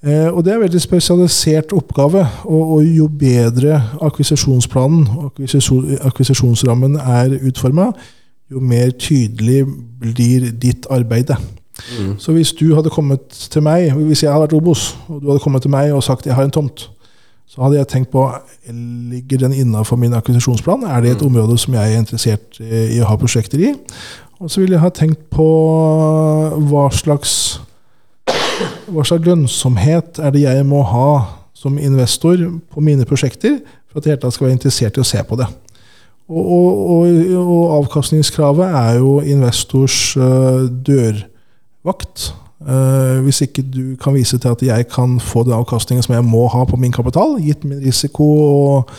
Eh, og det er en veldig spesialisert oppgave. Og, og jo bedre akkvisisjonsplanen og akkvisisjon, akkvisisjonsrammen er utforma, jo mer tydelig blir ditt arbeid. Så hvis du hadde kommet til meg, hvis jeg hadde vært Obos, og du hadde kommet til meg og sagt jeg har en tomt, så hadde jeg tenkt på ligger den innenfor min akkvisisjonsplan. Er det et område som jeg er interessert i å ha prosjekter i? Og så ville jeg ha tenkt på hva slags, hva slags lønnsomhet er det jeg må ha som investor på mine prosjekter for at jeg skal være interessert i å se på det. Og, og, og, og avkastningskravet er jo investors uh, dørvakt. Uh, hvis ikke du kan vise til at jeg kan få den avkastningen som jeg må ha på min kapital, gitt min risiko og,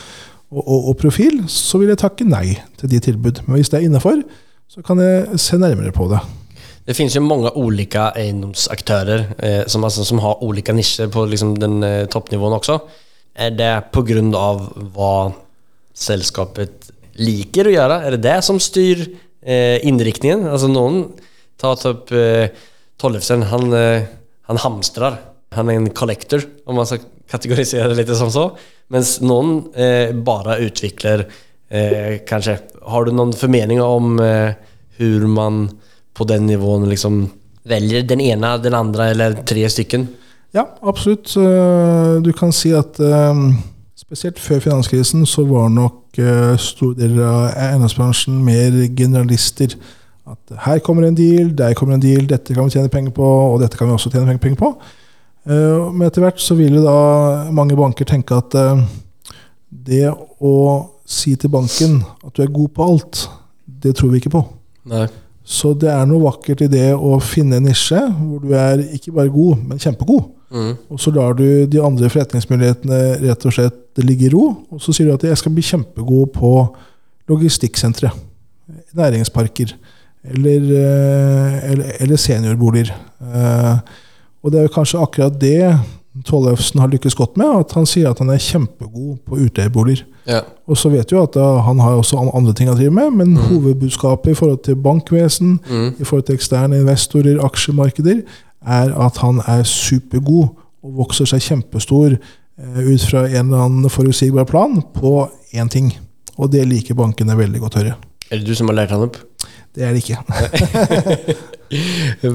og, og, profil, så vil jeg takke nei til de tilbud. Men hvis det er innafor, så kan jeg se nærmere på det. Det finns ju många olika eiendomsaktörer eh, som, alltså, som har olika nischer på liksom, den eh, toppnivån också. Är det på grund av vad sällskapet liker att göra? Är det det som styr eh, inriktningen? Alltså någon, ta eh, Tollefsen, han, eh, han hamstrar. Han är en collector, om man ska kategorisera det lite som så. Mens någon eh, bara utvecklar, eh, kanske. Har du någon förmening om eh, hur man på den nivån liksom velger den ene, den andre eller tre stykken? Ja, absolutt. Eh, Du kan si at eh, spesielt før finanskrisen så var nok eh, store deler av eiendomsbransjen mer generalister. At her kommer en deal, der kommer en deal, dette kan vi tjene penger på, og dette kan vi også tjene penger på. Eh, Men etter hvert så ville da mange banker tenke at det å si til banken at du er god på alt, det tror vi ikke på. Nei. Så det er noe vakkert i det å finne en nisje hvor du er ikke bare god, men kjempegod. Mm. Og så lar du de andre forretningsmulighetene rett og slett ligge i ro. Og så sier du at jeg skal bli kjempegod på logistikksentre, næringsparker eller, eh, eller, eller seniorboliger. Eh, Og det er jo kanskje akkurat det Tollefsen har lykkes godt med, at han sier at han er kjempegod på utleieboliger. Ja. Og så vet vi at da, han har også andre ting å drive med, men hovedbudskapet i forhold til bankvesen, i forhold til eksterne investorer, aksjemarkeder, er at han er supergod og vokser seg kjempestor eh, ut fra en eller annen forutsigbar plan på én ting. Og det liker bankene veldig godt høre. Er det du som har lært han opp? Det er det ikke.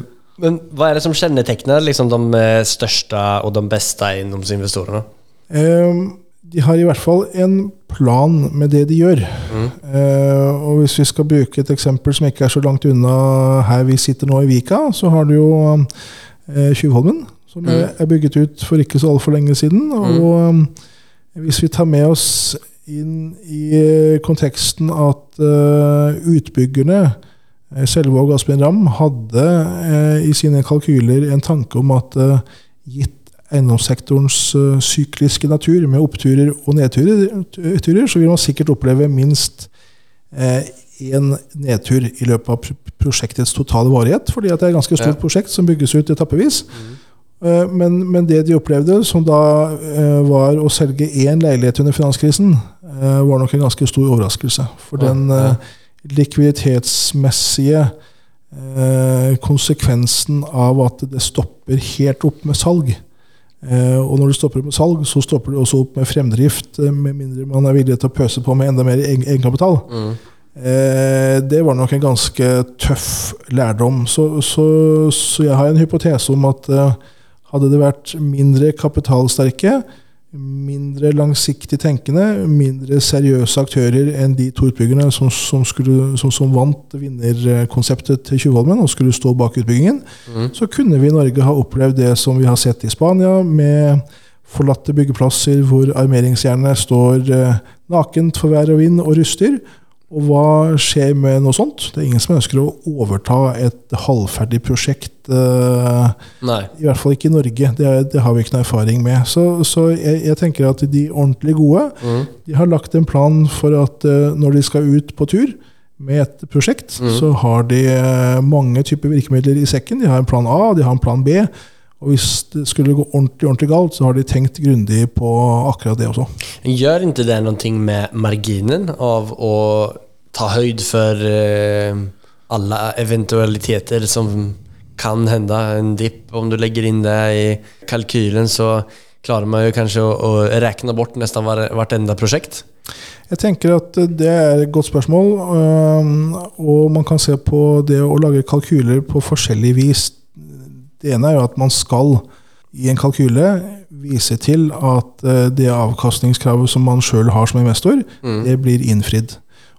<laughs> <laughs> Men hva er det som kjennetegner liksom, de eh, største og de beste eiendomsinvestorene? Um, De har i hvert fall en plan med det de gjør. Eh, og hvis vi skal bruke et eksempel som ikke er så langt unna her vi sitter nå i Vika, så har du jo Tjuvholmen, som mm. er bygget ut for ikke så altfor lenge siden. Og um, hvis vi tar med oss inn i konteksten at uh, utbyggerne, uh, Selvåg og Asbjørn Ramm, hadde eh, i sine kalkyler en tanke om at eh, gitt eiendomssektorens eh, sykliske natur, med oppturer og nedturer, turer, så vil man sikkert oppleve minst én nedtur i løpet av pr- prosjektets totale varighet. fordi at det er et ganske stort Ja. prosjekt som bygges ut etappevis. Eh, Men, men det de opplevde, som da eh, var å selge én leilighet under finanskrisen, eh, var nok en ganske stor overraskelse. For Ja, den eh, likviditetsmessige eh, konsekvensen av at det stopper helt opp med salg. Eh, og når det stopper opp med salg, så stopper det også opp med fremdrift, eh, med mindre man er villig til å pøse på med enda mer egenkapital. Mm. Eh, det var nok en ganske tøff lærdom. Så, så, så jeg har en hypotese om at hadde det vært mindre kapitalsterke, mindre langsiktig tenkende, mindre seriøse aktører enn de to utbyggerne som, som, skulle, som, som vant vinnerkonseptet til Tjuvholmen og skulle stå bak utbyggingen, så kunne vi i Norge ha opplevd det som vi har sett i Spania, med forlatte byggeplasser hvor armeringsjernet står eh, nakent for vær og vind og ruster. Og hva skjer med noe sånt? Det er ingen som ønsker å overta et halvferdig prosjekt. eh, Nei. I hvert fall ikke i Norge. Det, er, det har vi ikke noe erfaring med. Så, så jeg, jeg tenker at de ordentlig gode Mm. de har lagt en plan for at eh, når de skal ut på tur med et prosjekt, Mm. så har de eh, mange typer virkemidler i sekken. De har en plan A, de har en plan B. Og hvis det skulle gå ordentlig ordentlig galt, så har de tenkt grundig på akkurat det også. Gjør ikke det noe med marginen av å ta høyde for alle eventualiteter som kan hende? En dipp, om du legger inn det i kalkylen så klarer man jo kanskje å, å regne bort nesten hvert enda prosjekt? Jeg tenker at det er et godt spørsmål, og man kan se på det å lage kalkyler på forskjellig vis. Det ene er jo at man skal i en kalkyle vise til at eh, det avkastningskravet som man sjøl har som investor, det blir innfridd.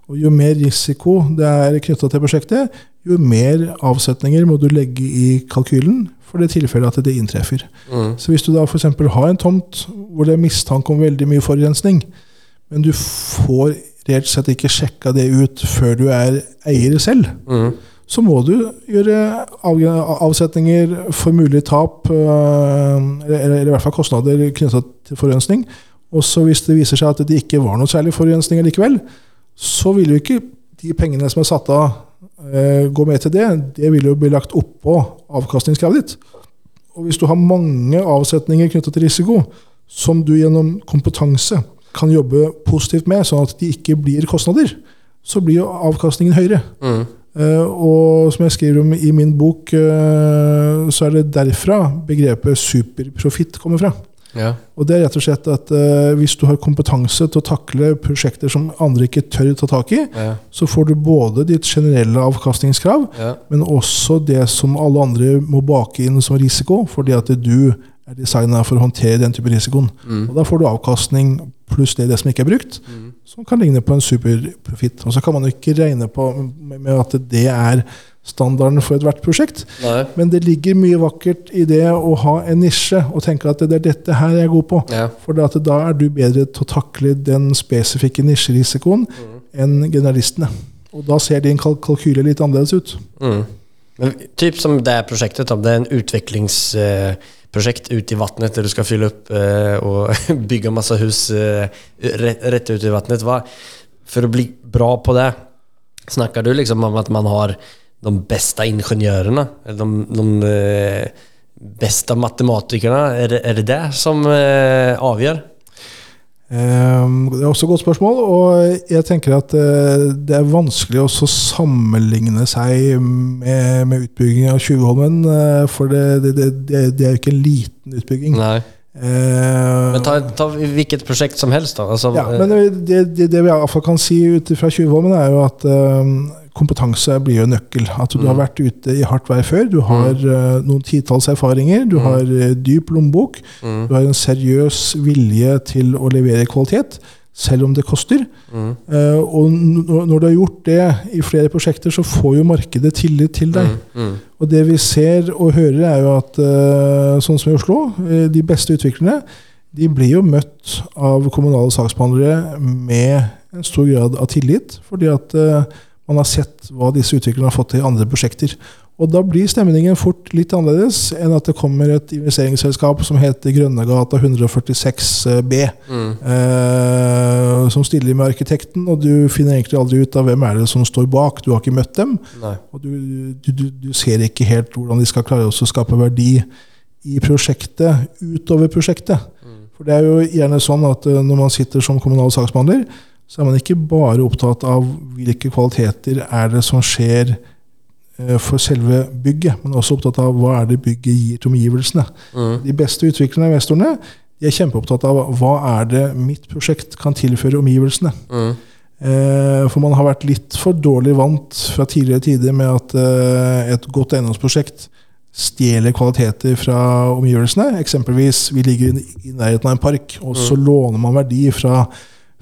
Og Jo mer risiko det er knytta til prosjektet, jo mer avsetninger må du legge i kalkylen for det tilfellet at det inntreffer. Så Hvis du da f.eks. har en tomt hvor det er mistanke om veldig mye forurensning, men du får reelt sett ikke sjekka det ut før du er eier selv, så må du gjøre avsetninger for mulig tap, øh, eller, i hvert fall kostnader knytta til forurensning. Og så hvis det viser seg at det ikke var noe særlig forurensning likevel, så vil jo ikke de pengene som er satt av, øh, gå med til det. Det vil jo bli lagt oppå avkastningskravet ditt. Og hvis du har mange avsetninger knytta til risiko, som du gjennom kompetanse kan jobbe positivt med, sånn at de ikke blir kostnader, så blir jo avkastningen høyere. Eh, og som jeg skriver om i min bok, eh, så er det derfra begrepet superprofitt kommer fra. Ja. Og det er rett og slett at eh, hvis du har kompetanse til å takle prosjekter som andre ikke tør ta tak i, Ja. så får du både ditt generelle avkastningskrav, Ja. men også det som alle andre må bake inn som risiko, fordi at du er designa for å håndtere den type risikoen. Og Da får du avkastning pluss det, det som ikke er brukt, som kan ligne på en superprofitt. Og så kan man jo ikke regne på med at det er standarden for ethvert prosjekt. Nei. Men det ligger mye vakkert i det å ha en nisje og tenke at det er dette her jeg er god på. Ja. For da er du bedre til å takle den spesifikke nisjerisikoen enn generalistene. Og da ser din kalk kalkyle litt annerledes ut. Mm. Men typ som det er prosjektet, om det er en utvecklingsprojekt ut i vattnet der du skal fylle opp eh, <laughs> bygge masse hus eh, rätt ut i vattnet. For å bli bra på det, snakker du liksom om at man har de beste ingeniørene? De, de beste matematikerne? Er Är det det, som eh? Ehm, Det er også et godt spørsmål, og jeg tenker at eh, det er vanskelig å sammenligne seg med, med utbyggingen av Tjuvholmen, eh, for det, det, det, det er jo ikke en liten utbygging. Nei. Eh, Men ta, ta hvilket prosjekt som helst da. Altså, ja, eh, men det, det, det vi i hvert fall kan si ut fra Tjuvholmen, er jo at eh, kompetanse blir jo nøkkel. At du har vært ute i hardt vær før. Du har eh, noen titalls erfaringer. Du har eh, dyp lommebok. Du har en seriøs vilje til å levere kvalitet. selv om det koster. Eh, og n- når du har gjort det i flere prosjekter, så får jo markedet tillit til deg. Og det vi ser og hører, er jo at uh, sånn som i Oslo, uh, de beste utviklerne de blir jo møtt av kommunale saksbehandlere med en stor grad av tillit, fordi at man har sett hva disse utviklerne har fått til i andre prosjekter. Og da blir stemningen fort litt annerledes enn at det kommer et investeringsselskap som heter Grønnegata 146B, eh, som stiller med arkitekten, og du finner egentlig aldri ut av hvem er det som står bak. Du har ikke møtt dem. Nei. Og du, du, du, du ser ikke helt hvordan de skal klare å skape verdi i prosjektet utover prosjektet. For det er jo gjerne sånn at eh, når man sitter som kommunal saksbehandler, så er man ikke bare opptatt av hvilke kvaliteter er det som skjer eh, for selve bygget, men også opptatt av hva er det bygget gir til omgivelsene. De beste utviklerne og investorene de er kjempeopptatt av hva er det mitt prosjekt kan tilføre omgivelsene. Eh, For man har vært litt for dårlig vant fra tidligere tider med at eh, et godt eiendomsprosjekt stjeler kvaliteter fra omgivelsene. Eksempelvis, vi ligger i i nærheten av en park, og så låner man verdi fra,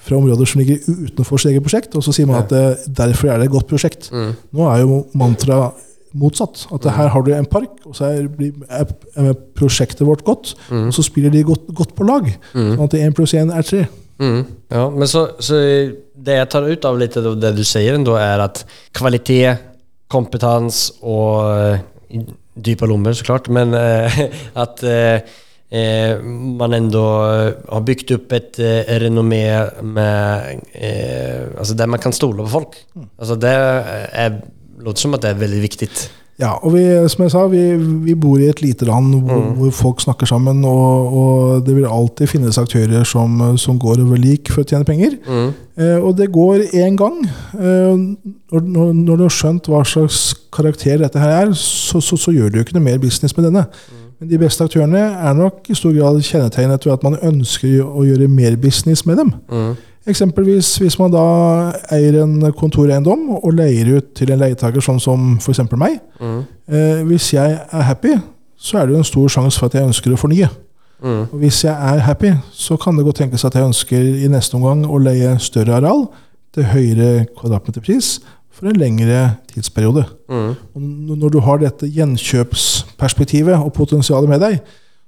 fra områder som ligger utenfor sitt eget prosjekt, og så sier man at det, derfor er det et godt prosjekt. Nå er jo mantra motsatt. At her har du en park, og så er, er, er prosjektet vårt godt, og så spiller de godt, godt på lag. Sånn at én pluss én er tre. Mm. Ja, men så, så det jeg tar ut av litt av det du sier, er at kvalitet, kompetanse og dype dypa lommer, så klart, men eh, <laughs> at eh, eh, man ändå har byggt upp ett eh, renommé med, eh, alltså där man kan stole på folk. Alltså det er, låter som at det er veldig viktig. Ja, og vi, som jeg sa, vi, vi bor i et lite land hvor, hvor folk snakker sammen, og, og det vil alltid finnes aktører som, som går over lik for å tjene penger. Eh, og det går én gang. Eh, når, når, du har skjønt hva slags karakter dette her er, så, så, så gjør du jo ikke noe mer business med denne. Men de beste aktørene er nok i stor grad kjennetegnet ved at man ønsker å gjøre mer business med dem. Eksempelvis hvis man da eier en kontoreiendom og leier ut til en leietaker, sånn som f.eks. meg. Eh, hvis jeg er happy, så er det jo en stor sjanse for at jeg ønsker å fornye. Og hvis jeg er happy, så kan det godt tenkes at jeg ønsker i neste omgang å leie større areal til høyere kvadratmeterpris for en lengre tidsperiode. Og når du har dette gjenkjøpsperspektivet og potensialet med deg,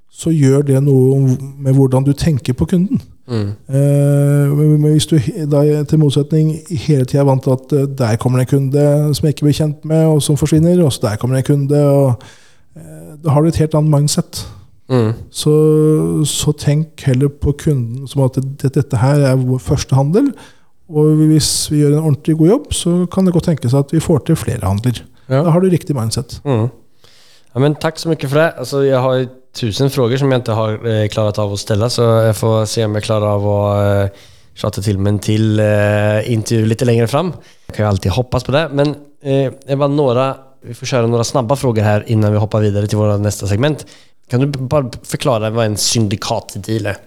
så gjør det noe med hvordan du tenker på kunden. Eh, men hvis du da til motsetning hele tida er vant til at eh, der kommer det en kunde som jeg ikke blir kjent med, og som forsvinner, og så der kommer det en kunde og eh, Da har du et helt annet mindset. Så, så tenk heller på kunden som at dette her er vår første handel. Og hvis vi gjør en ordentlig god jobb, så kan det godt tenkes at vi får til flere handler. Ja. Da har du riktig mindset. Mm. Ja, men takk så mye for det. Altså, jeg har tusen frågor som jeg ikke har eh, klart av å stille, så jeg får se om jeg klarer av å eh, tjata til mig en til eh, intervju litt lenger fram. Jeg kan jo alltid hoppas på det. Men eh, jeg bare några, vi får kjøre noen snabba frågor her innan vi hopper videre til vårt neste segment. Kan du bare forklare hva vad en syndikatdeal är?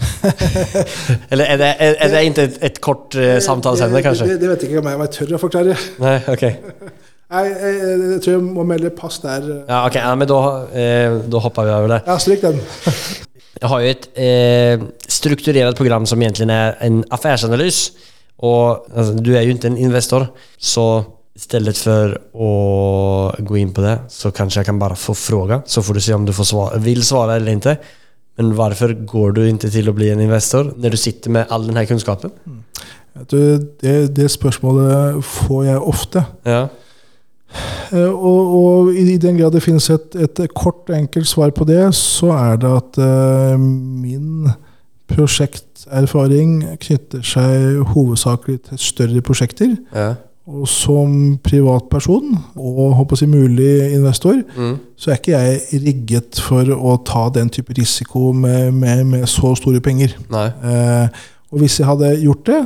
<laughs> Eller er det, er, er det inte et, et kort uh, samtalsämne kanskje? Det, det vet jeg ikke om jeg om jeg tør å forklare. Nei, ok. <laughs> Nei, jeg, jeg tror jeg må melde pass der. Ja, ok, ja, men da, eh, da hopper vi over det. Ja, stryk den. <laughs> jeg har jo et eh, strukturert program som egentlig er en affærsanalys. Og altså, du er jo ikke en investor. Så stedet for Å gå inn på det så kanskje jeg kan bare få fråga. Så får du se om du får svare vill svara eller inte. Men hvorfor går du ikke til å bli en investor når du sitter med all denne här kunskapen? Vet du, det, det spørsmålet får jeg ofte. Ja. Eh, Og, og i den grad det finnes et, et kort enkelt svar på det, så er det at eh, min prosjekterfaring knytter seg hovedsakelig til større prosjekter. Ja. Og som privatperson og håper jeg, mulig investor, Mm. så er ikke jeg rigget for å ta den type risiko med, med, med så store penger. Eh, og hvis jeg hadde gjort det,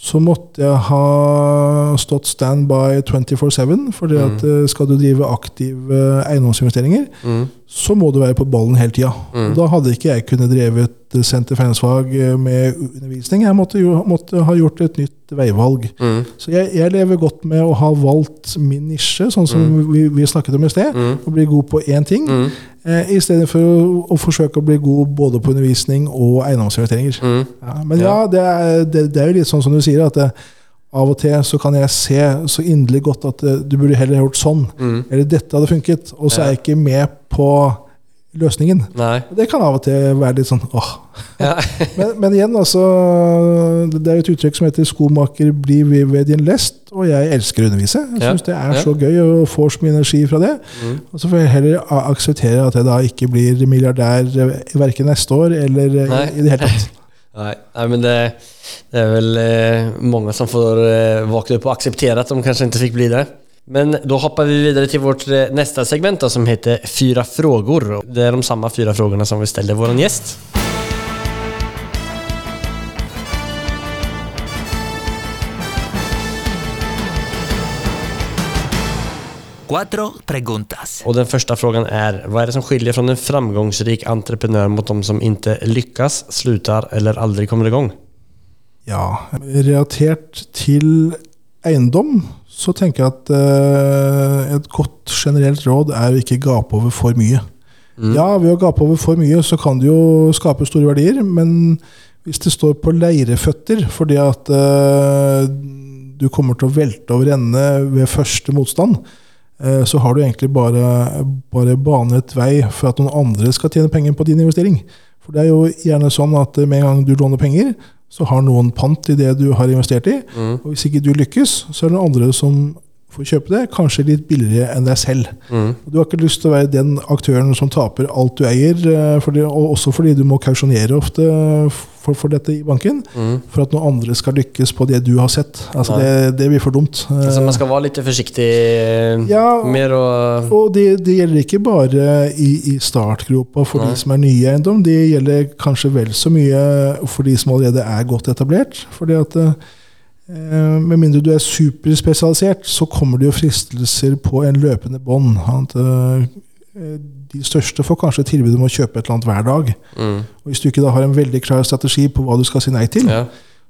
så måtte jeg ha stått standby 24-7. fordi at eh, skal du drive aktive eiendomsinvesteringer, Mm. så må du være på ballen hele tida. Mm. Da hadde ikke jeg kunnet drevet eh, Senter eh, med undervisning. Jeg måtte, jo, måtte ha gjort et nytt veivalg. Så jeg, jeg lever godt med å ha valgt min nisje, sånn som vi, vi snakket om i sted. Å bli god på én ting, eh, i stedet for å, å forsøke å bli god både på undervisning og eiendomsrelatteringer. Ja, men ja, det er, det, det er jo litt sånn som du sier, at det, av og til så kan jeg se så inderlig godt at eh, du burde heller gjort sånn. Eller dette hadde funket. Og så er jeg ikke med på løsningen. Nei. Det kan av og til være litt sånn åh. Ja. <laughs> Men, men igjen, altså Det er et uttrykk som heter 'skomaker blir ved- din lest', og jeg elsker å undervise. Jeg Ja. det er Ja. så gøy og får så mye energi fra det. Og så får jeg heller akseptere at jeg da ikke blir milliardær eh, verken neste år eller eh, Nei. i det hele tatt. <laughs> Nei. Nei, men det, det er vel eh, mange som får eh, våkne opp og akseptere at de kanskje ikke fikk bli det. Men då hoppar vi videre til vårt neste nästa segment då, som heter Fyra frågor. Det er de samme fyra frågorna som vi ställer vår gjest. Cuatro preguntas. Och den första frågan är, vad är det som skiljer från en framgångsrik entreprenør mot de som ikke lykkes, slutar eller aldri kommer igång? Ja, relatert til eiendom så tenker jeg at eh, et godt generelt råd er å ikke gape over for mye. Ja, ved å gape over for mye så kan det jo skape store verdier, men hvis det står på leireføtter fordi at eh, du kommer til å velte over ende ved første motstand, eh, så har du egentlig bare, bare banet vei for at noen andre skal tjene penger på din investering. For det er jo gjerne sånn at med en gang du låner penger, så har noen pant i det du har investert i. Og hvis ikke du lykkes, så er det noen andre som får kjøpe det, kanskje litt billigere enn deg selv. Mm. Du har ikke lyst til å være den aktøren som taper alt du eier, eh, fordi, og også fordi du må kausjonere ofte for, for dette i banken, for at noen andre skal lykkes på det du har sett. Altså det, det blir for dumt. Altså, man skal være litt försiktig eh, Ja. mer og Og det, det gjelder ikke bare i, i startgropa for de som er nye i eiendom, det gjelder kanskje vel så mye for de som allerede er godt etablert. fordi at eh, Med mindre du er superspesialisert, så kommer det jo fristelser på en løpende bånd. Eh, De største får kanskje tilbud om å kjøpe et eller annet hver dag. Mm. Og Hvis du ikke da har en veldig klar strategi på hva du skal si nei til, Ja.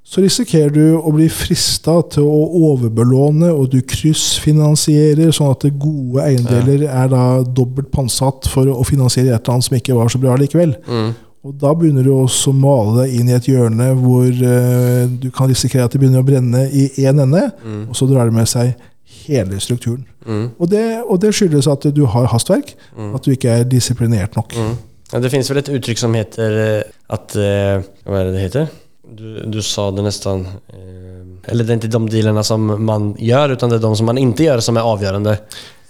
så risikerer du å bli frista til å overbelåne, og du kryssfinansierer, sånn at gode eiendeler er da dobbelt pantsatt for å finansiere et eller annet som ikke var så bra likevel. Mm. Og da begynner du også å male deg inn i et hjørne hvor uh, du kan risikere at det begynner å brenne i én ende, og så drar det med seg hele strukturen. Mm. Og, det, og det skyldes at du har hastverk, at du ikke er disiplinert nok. Mm. Ja, det finnes vel et uttrykk som heter at Hva er det det heter? Du, du sa det nesten eh, eller det är inte de dealerna som man gör utan det är de som man inte gör som är avgörande.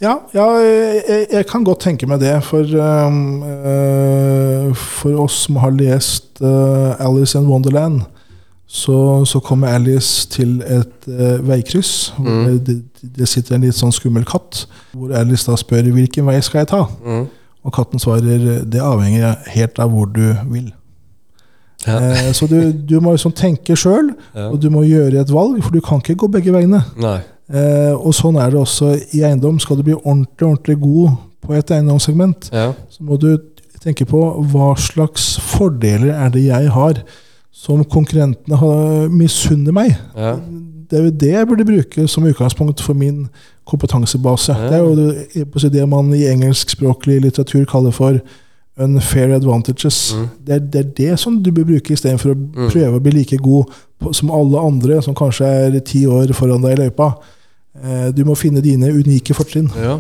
Ja, ja jeg, jeg kan godt tenke meg det. For, um, eh, for oss som har lest eh, Alice in Wonderland, så, så kommer Alice til et eh, veikryss. Hvor det, det sitter en litt sånn skummel katt. Hvor Alice da spør hvilken vei skal jeg ta. Mm. Og katten svarer det avhenger helt av hvor du vil. Ja. Eh, så du, du må liksom tenke sjøl, Ja. og du må gjøre et valg, for du kan ikke gå begge veiene. Eh, og sånn er det også i eiendom. Skal du bli ordentlig, ordentlig god på et eiendomssegment, Ja. så må du tenke på hva slags fordeler er det jeg har som konkurrentene har- misunner meg. Det er jo det jeg burde bruke som utgangspunkt for min kompetansebase. Det er jo det, det man i engelskspråklig litteratur kaller for unfair advantages. Mm. Det, er, det er det som du bør bruke istedenfor å prøve å bli like god på, som alle andre som kanskje er ti år foran deg i løypa. Eh, Du må finne dine unike fortrinn. Ja.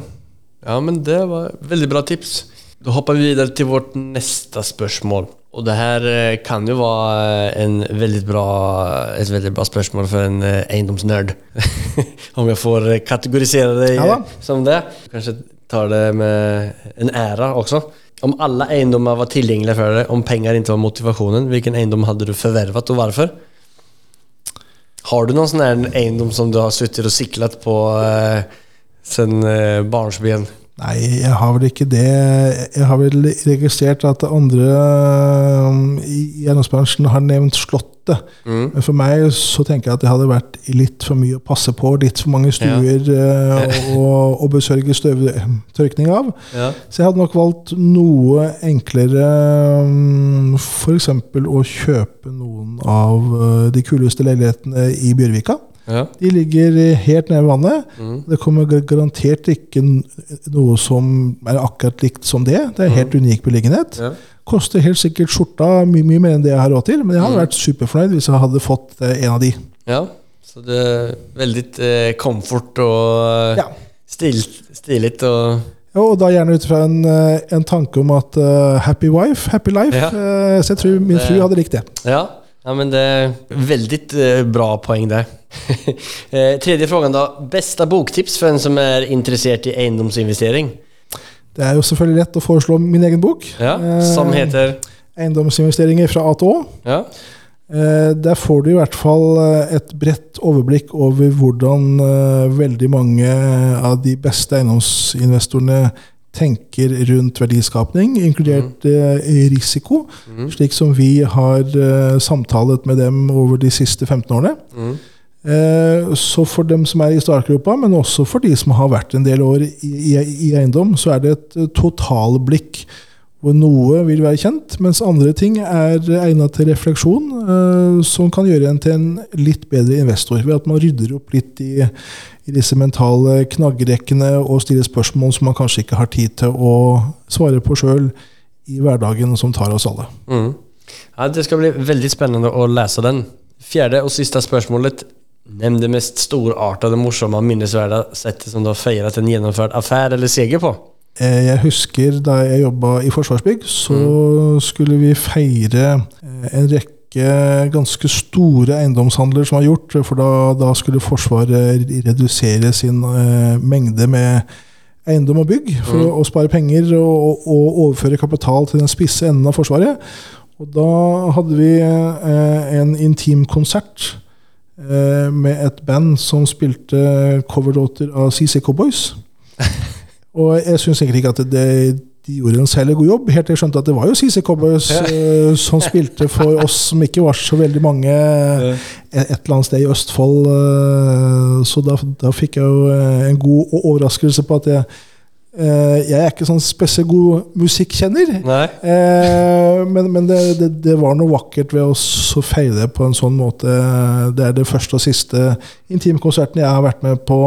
ja, men det var veldig bra tips. Da hopper vi videre til vårt neste spørsmål. Og det här eh, kan jo være eh, en veldig bra, et veldig bra spørsmål for en eiendomsnerd. <laughs> Om jeg får kategorisere deg Ja eh, som det. Kanske tar det med en ära också. Om alla egendomar var tillgängliga för dig, om pengar inte var motivationen, vilken eiendom hade du förvärvat och varför? Har du någon sån här egendom som du har suttit och siklet på eh, sen eh, barnsben? Nei, jeg har vel ikke det. Jeg har vel registrert at andre um, i eiendomsbransjen har nevnt Slottet. Men for meg så tenker jeg at det hadde vært litt for mye å passe på. Litt for mange stuer ja. <laughs> å, å besørge støvtørkning av. Ja. Så jeg hadde nok valgt noe enklere. um, F.eks. å kjøpe noen av eh, de kuleste leilighetene i Bjørvika. Ja. De ligger helt nede ved vannet. Det kommer garantert ikke noe som er akkurat likt som det. Det er helt unik beliggenhet. Ja. Koster helt sikkert skjorta mye, mye mer enn det jeg har råd til, men jeg hadde vært superfornøyd hvis jeg hadde fått eh, en av de. ja. Så det er veldig eh, komfort og eh, Ja. stil, stiligt og Ja, Og da gjerne ut fra en, eh, en tanke om at uh, happy wife, happy life. Ja. Uh, så jeg tror min fru hadde likt det. Ja, ja men det er Veldig eh, bra poeng där. <laughs> eh, tredje spørsmål, da. Beste boktips for en som er interessert i eiendomsinvestering? Det er jo selvfølgelig lett å foreslå min egen bok. Ja, Eh, som heter? Eiendomsinvesteringer fra A til Å. Ja, Eh, Der får du i hvert fall eh, et bredt overblikk over hvordan eh, veldig mange av de beste eiendomsinvestorene tenker rundt verdiskapning, inkludert mm. risiko, slik som vi har eh, samtalet med dem over de siste 15 årene. Mm. Så for dem som er i startgropa, men også for de som har vært en del år i, i, i eiendom, så er det et eh, totalblikk hvor noe vil være kjent, mens andre ting er egnet til refleksjon, eh, som kan gjøre en til en litt bedre investor, ved at man rydder opp litt i, i disse mentale knaggrekkene og stiller spørsmål som man kanskje ikke har tid til å svare på sjøl i hverdagen som tar oss alle. mm. ja, det skal bli veldig spennende å lese den. Fjerde og siste spørsmålet. Nevn det mest storartede, morsomme og minnesverdige settet som du har feiret en gjennomført affære eller seger på. Eh, Jeg husker da jeg jobba i Forsvarsbygg, så skulle vi feire eh, en rekke ganske store eiendomshandler som var gjort. For da, da skulle Forsvaret redusere sin eh, mengde med eiendom og bygg for å, å spare penger og, og overføre kapital til den spisse enden av Forsvaret. Og da hadde vi eh, en intim konsert eh, med et band som spilte coverdåter av CC Cowboys. <laughs> Og jeg syns egentlig ikke at det, de gjorde en særlig god jobb, helt til jeg skjønte at det var jo CC Cowboys eh, som spilte for oss som ikke var så veldig mange et, eller annet sted i Østfold. eh, så da, da fikk jeg jo eh, en god overraskelse på at jeg, jeg er ikke sånn spesielt god musikkjenner. Men men det, det, det var noe vakkert ved å så feire det på en sånn måte. Det er det første og siste intimkonserten jeg har vært med på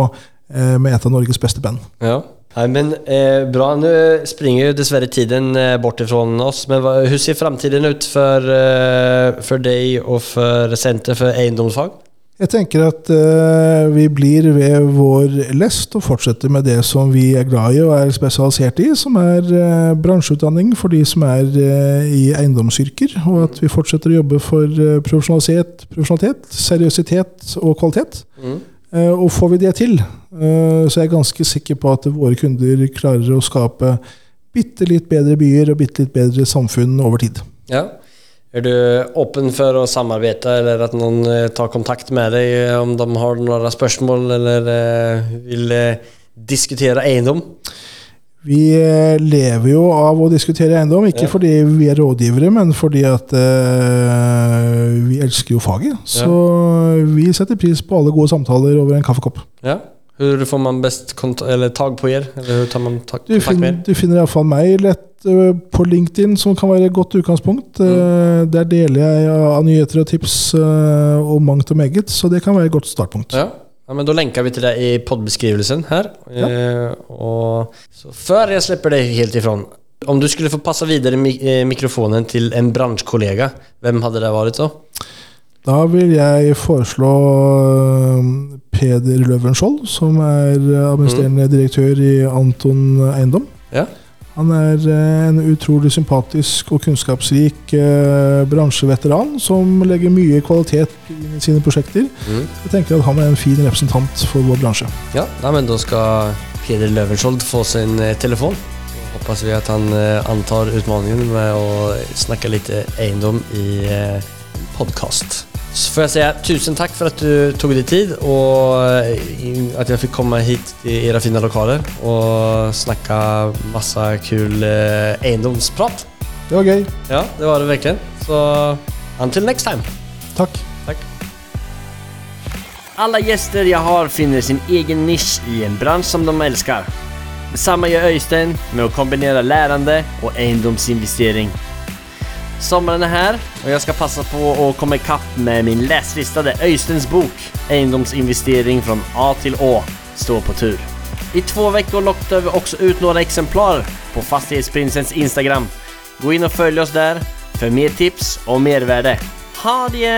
med et av Norges beste band. Ja. Nej, men eh, bra, Nå springer jo dessverre tiden eh, bort ifrån oss. Men hvordan hur ser framtiden ut for, eh, for deg og for Senter for eiendomsfag? Jeg tenker at eh, vi blir ved vår lest og fortsetter med det som vi er glad i og er spesialisert i, som er eh, bransjeutdanning for de som er eh, i eiendomsyrker. Og at vi fortsetter å jobbe for profesjonalitet, profesjonalitet, seriøsitet og kvalitet. Eh, og får vi det til, så så er jeg ganske sikker på at våre kunder klarer å skape bitte litt bedre byer og bitte litt bedre samfunn over tid. Ja. Er du åpen for å samarbeide, eller at någon eh, tar kontakt med eh, om de har noen spørsmål eller vil diskutere eh, egendom? Vi eh, lever jo av å diskutere eiendom, ikke Ja. fordi vi er rådgivere, men fordi at uh, vi elsker jo faget. Så vi setter pris på alle gode samtaler over en kaffekopp. Ja. Hur får man best tag på dere? Eller hur tar man ta Du, fin, du finner iallfall meg lett uh, på LinkedIn, som kan være et godt utgangspunkt. Mm. Uh, Der deler jeg av nyheter og tips og mangt og meget, så det kan være et godt startpunkt. Ja. Ja, men Da lenker vi til det i poddbeskrivelsen Ja. Eh, og så før jeg slipper deg helt ifrån. Om du skulle få passe videre mi- eh, mikrofonen til en bransjekollega, hvem hadde det vært da? Da vil jeg foreslå eh, Peder Løvenskiold, som er administrerende direktør i Anton Eiendom. Ja. Han er eh, en utrolig sympatisk og kunnskapsrik eh, bransjeveteran som legger mye kvalitet inn i sine prosjekter. Jeg tenker at han er en fin representant for vår bransje. Ja, nei, men Da skal Peder Løvenskiold få sin eh, telefon. Så håper vi at han eh, antar utmaningen med å snakke litt eiendom i eh, podcast. Så får jag säga tusen tack för att du tog dig tid och at att jag fick komma hit til era fina lokaler och snacka massa kul eiendomsprat. egendomsprat. Det var gøy. Ja, det var det virkelig. Så until next time. Takk. Takk. Alle gjester jeg har finner sin egen nisj i en bransje som de elsker. Det samme gjør Øystein med å kombinere lærende og egendomsinvestering. Sommaren er her, og jeg skal passe på å komme i kapp med min läslistade Øysteins bok 'Eiendomsinvestering fra A til Å står på tur. I to uker lockade vi også ut noen eksemplarer på Fastighetsprinsens Instagram. Gå inn og følg oss der for mer tips og mervärde. Ha det!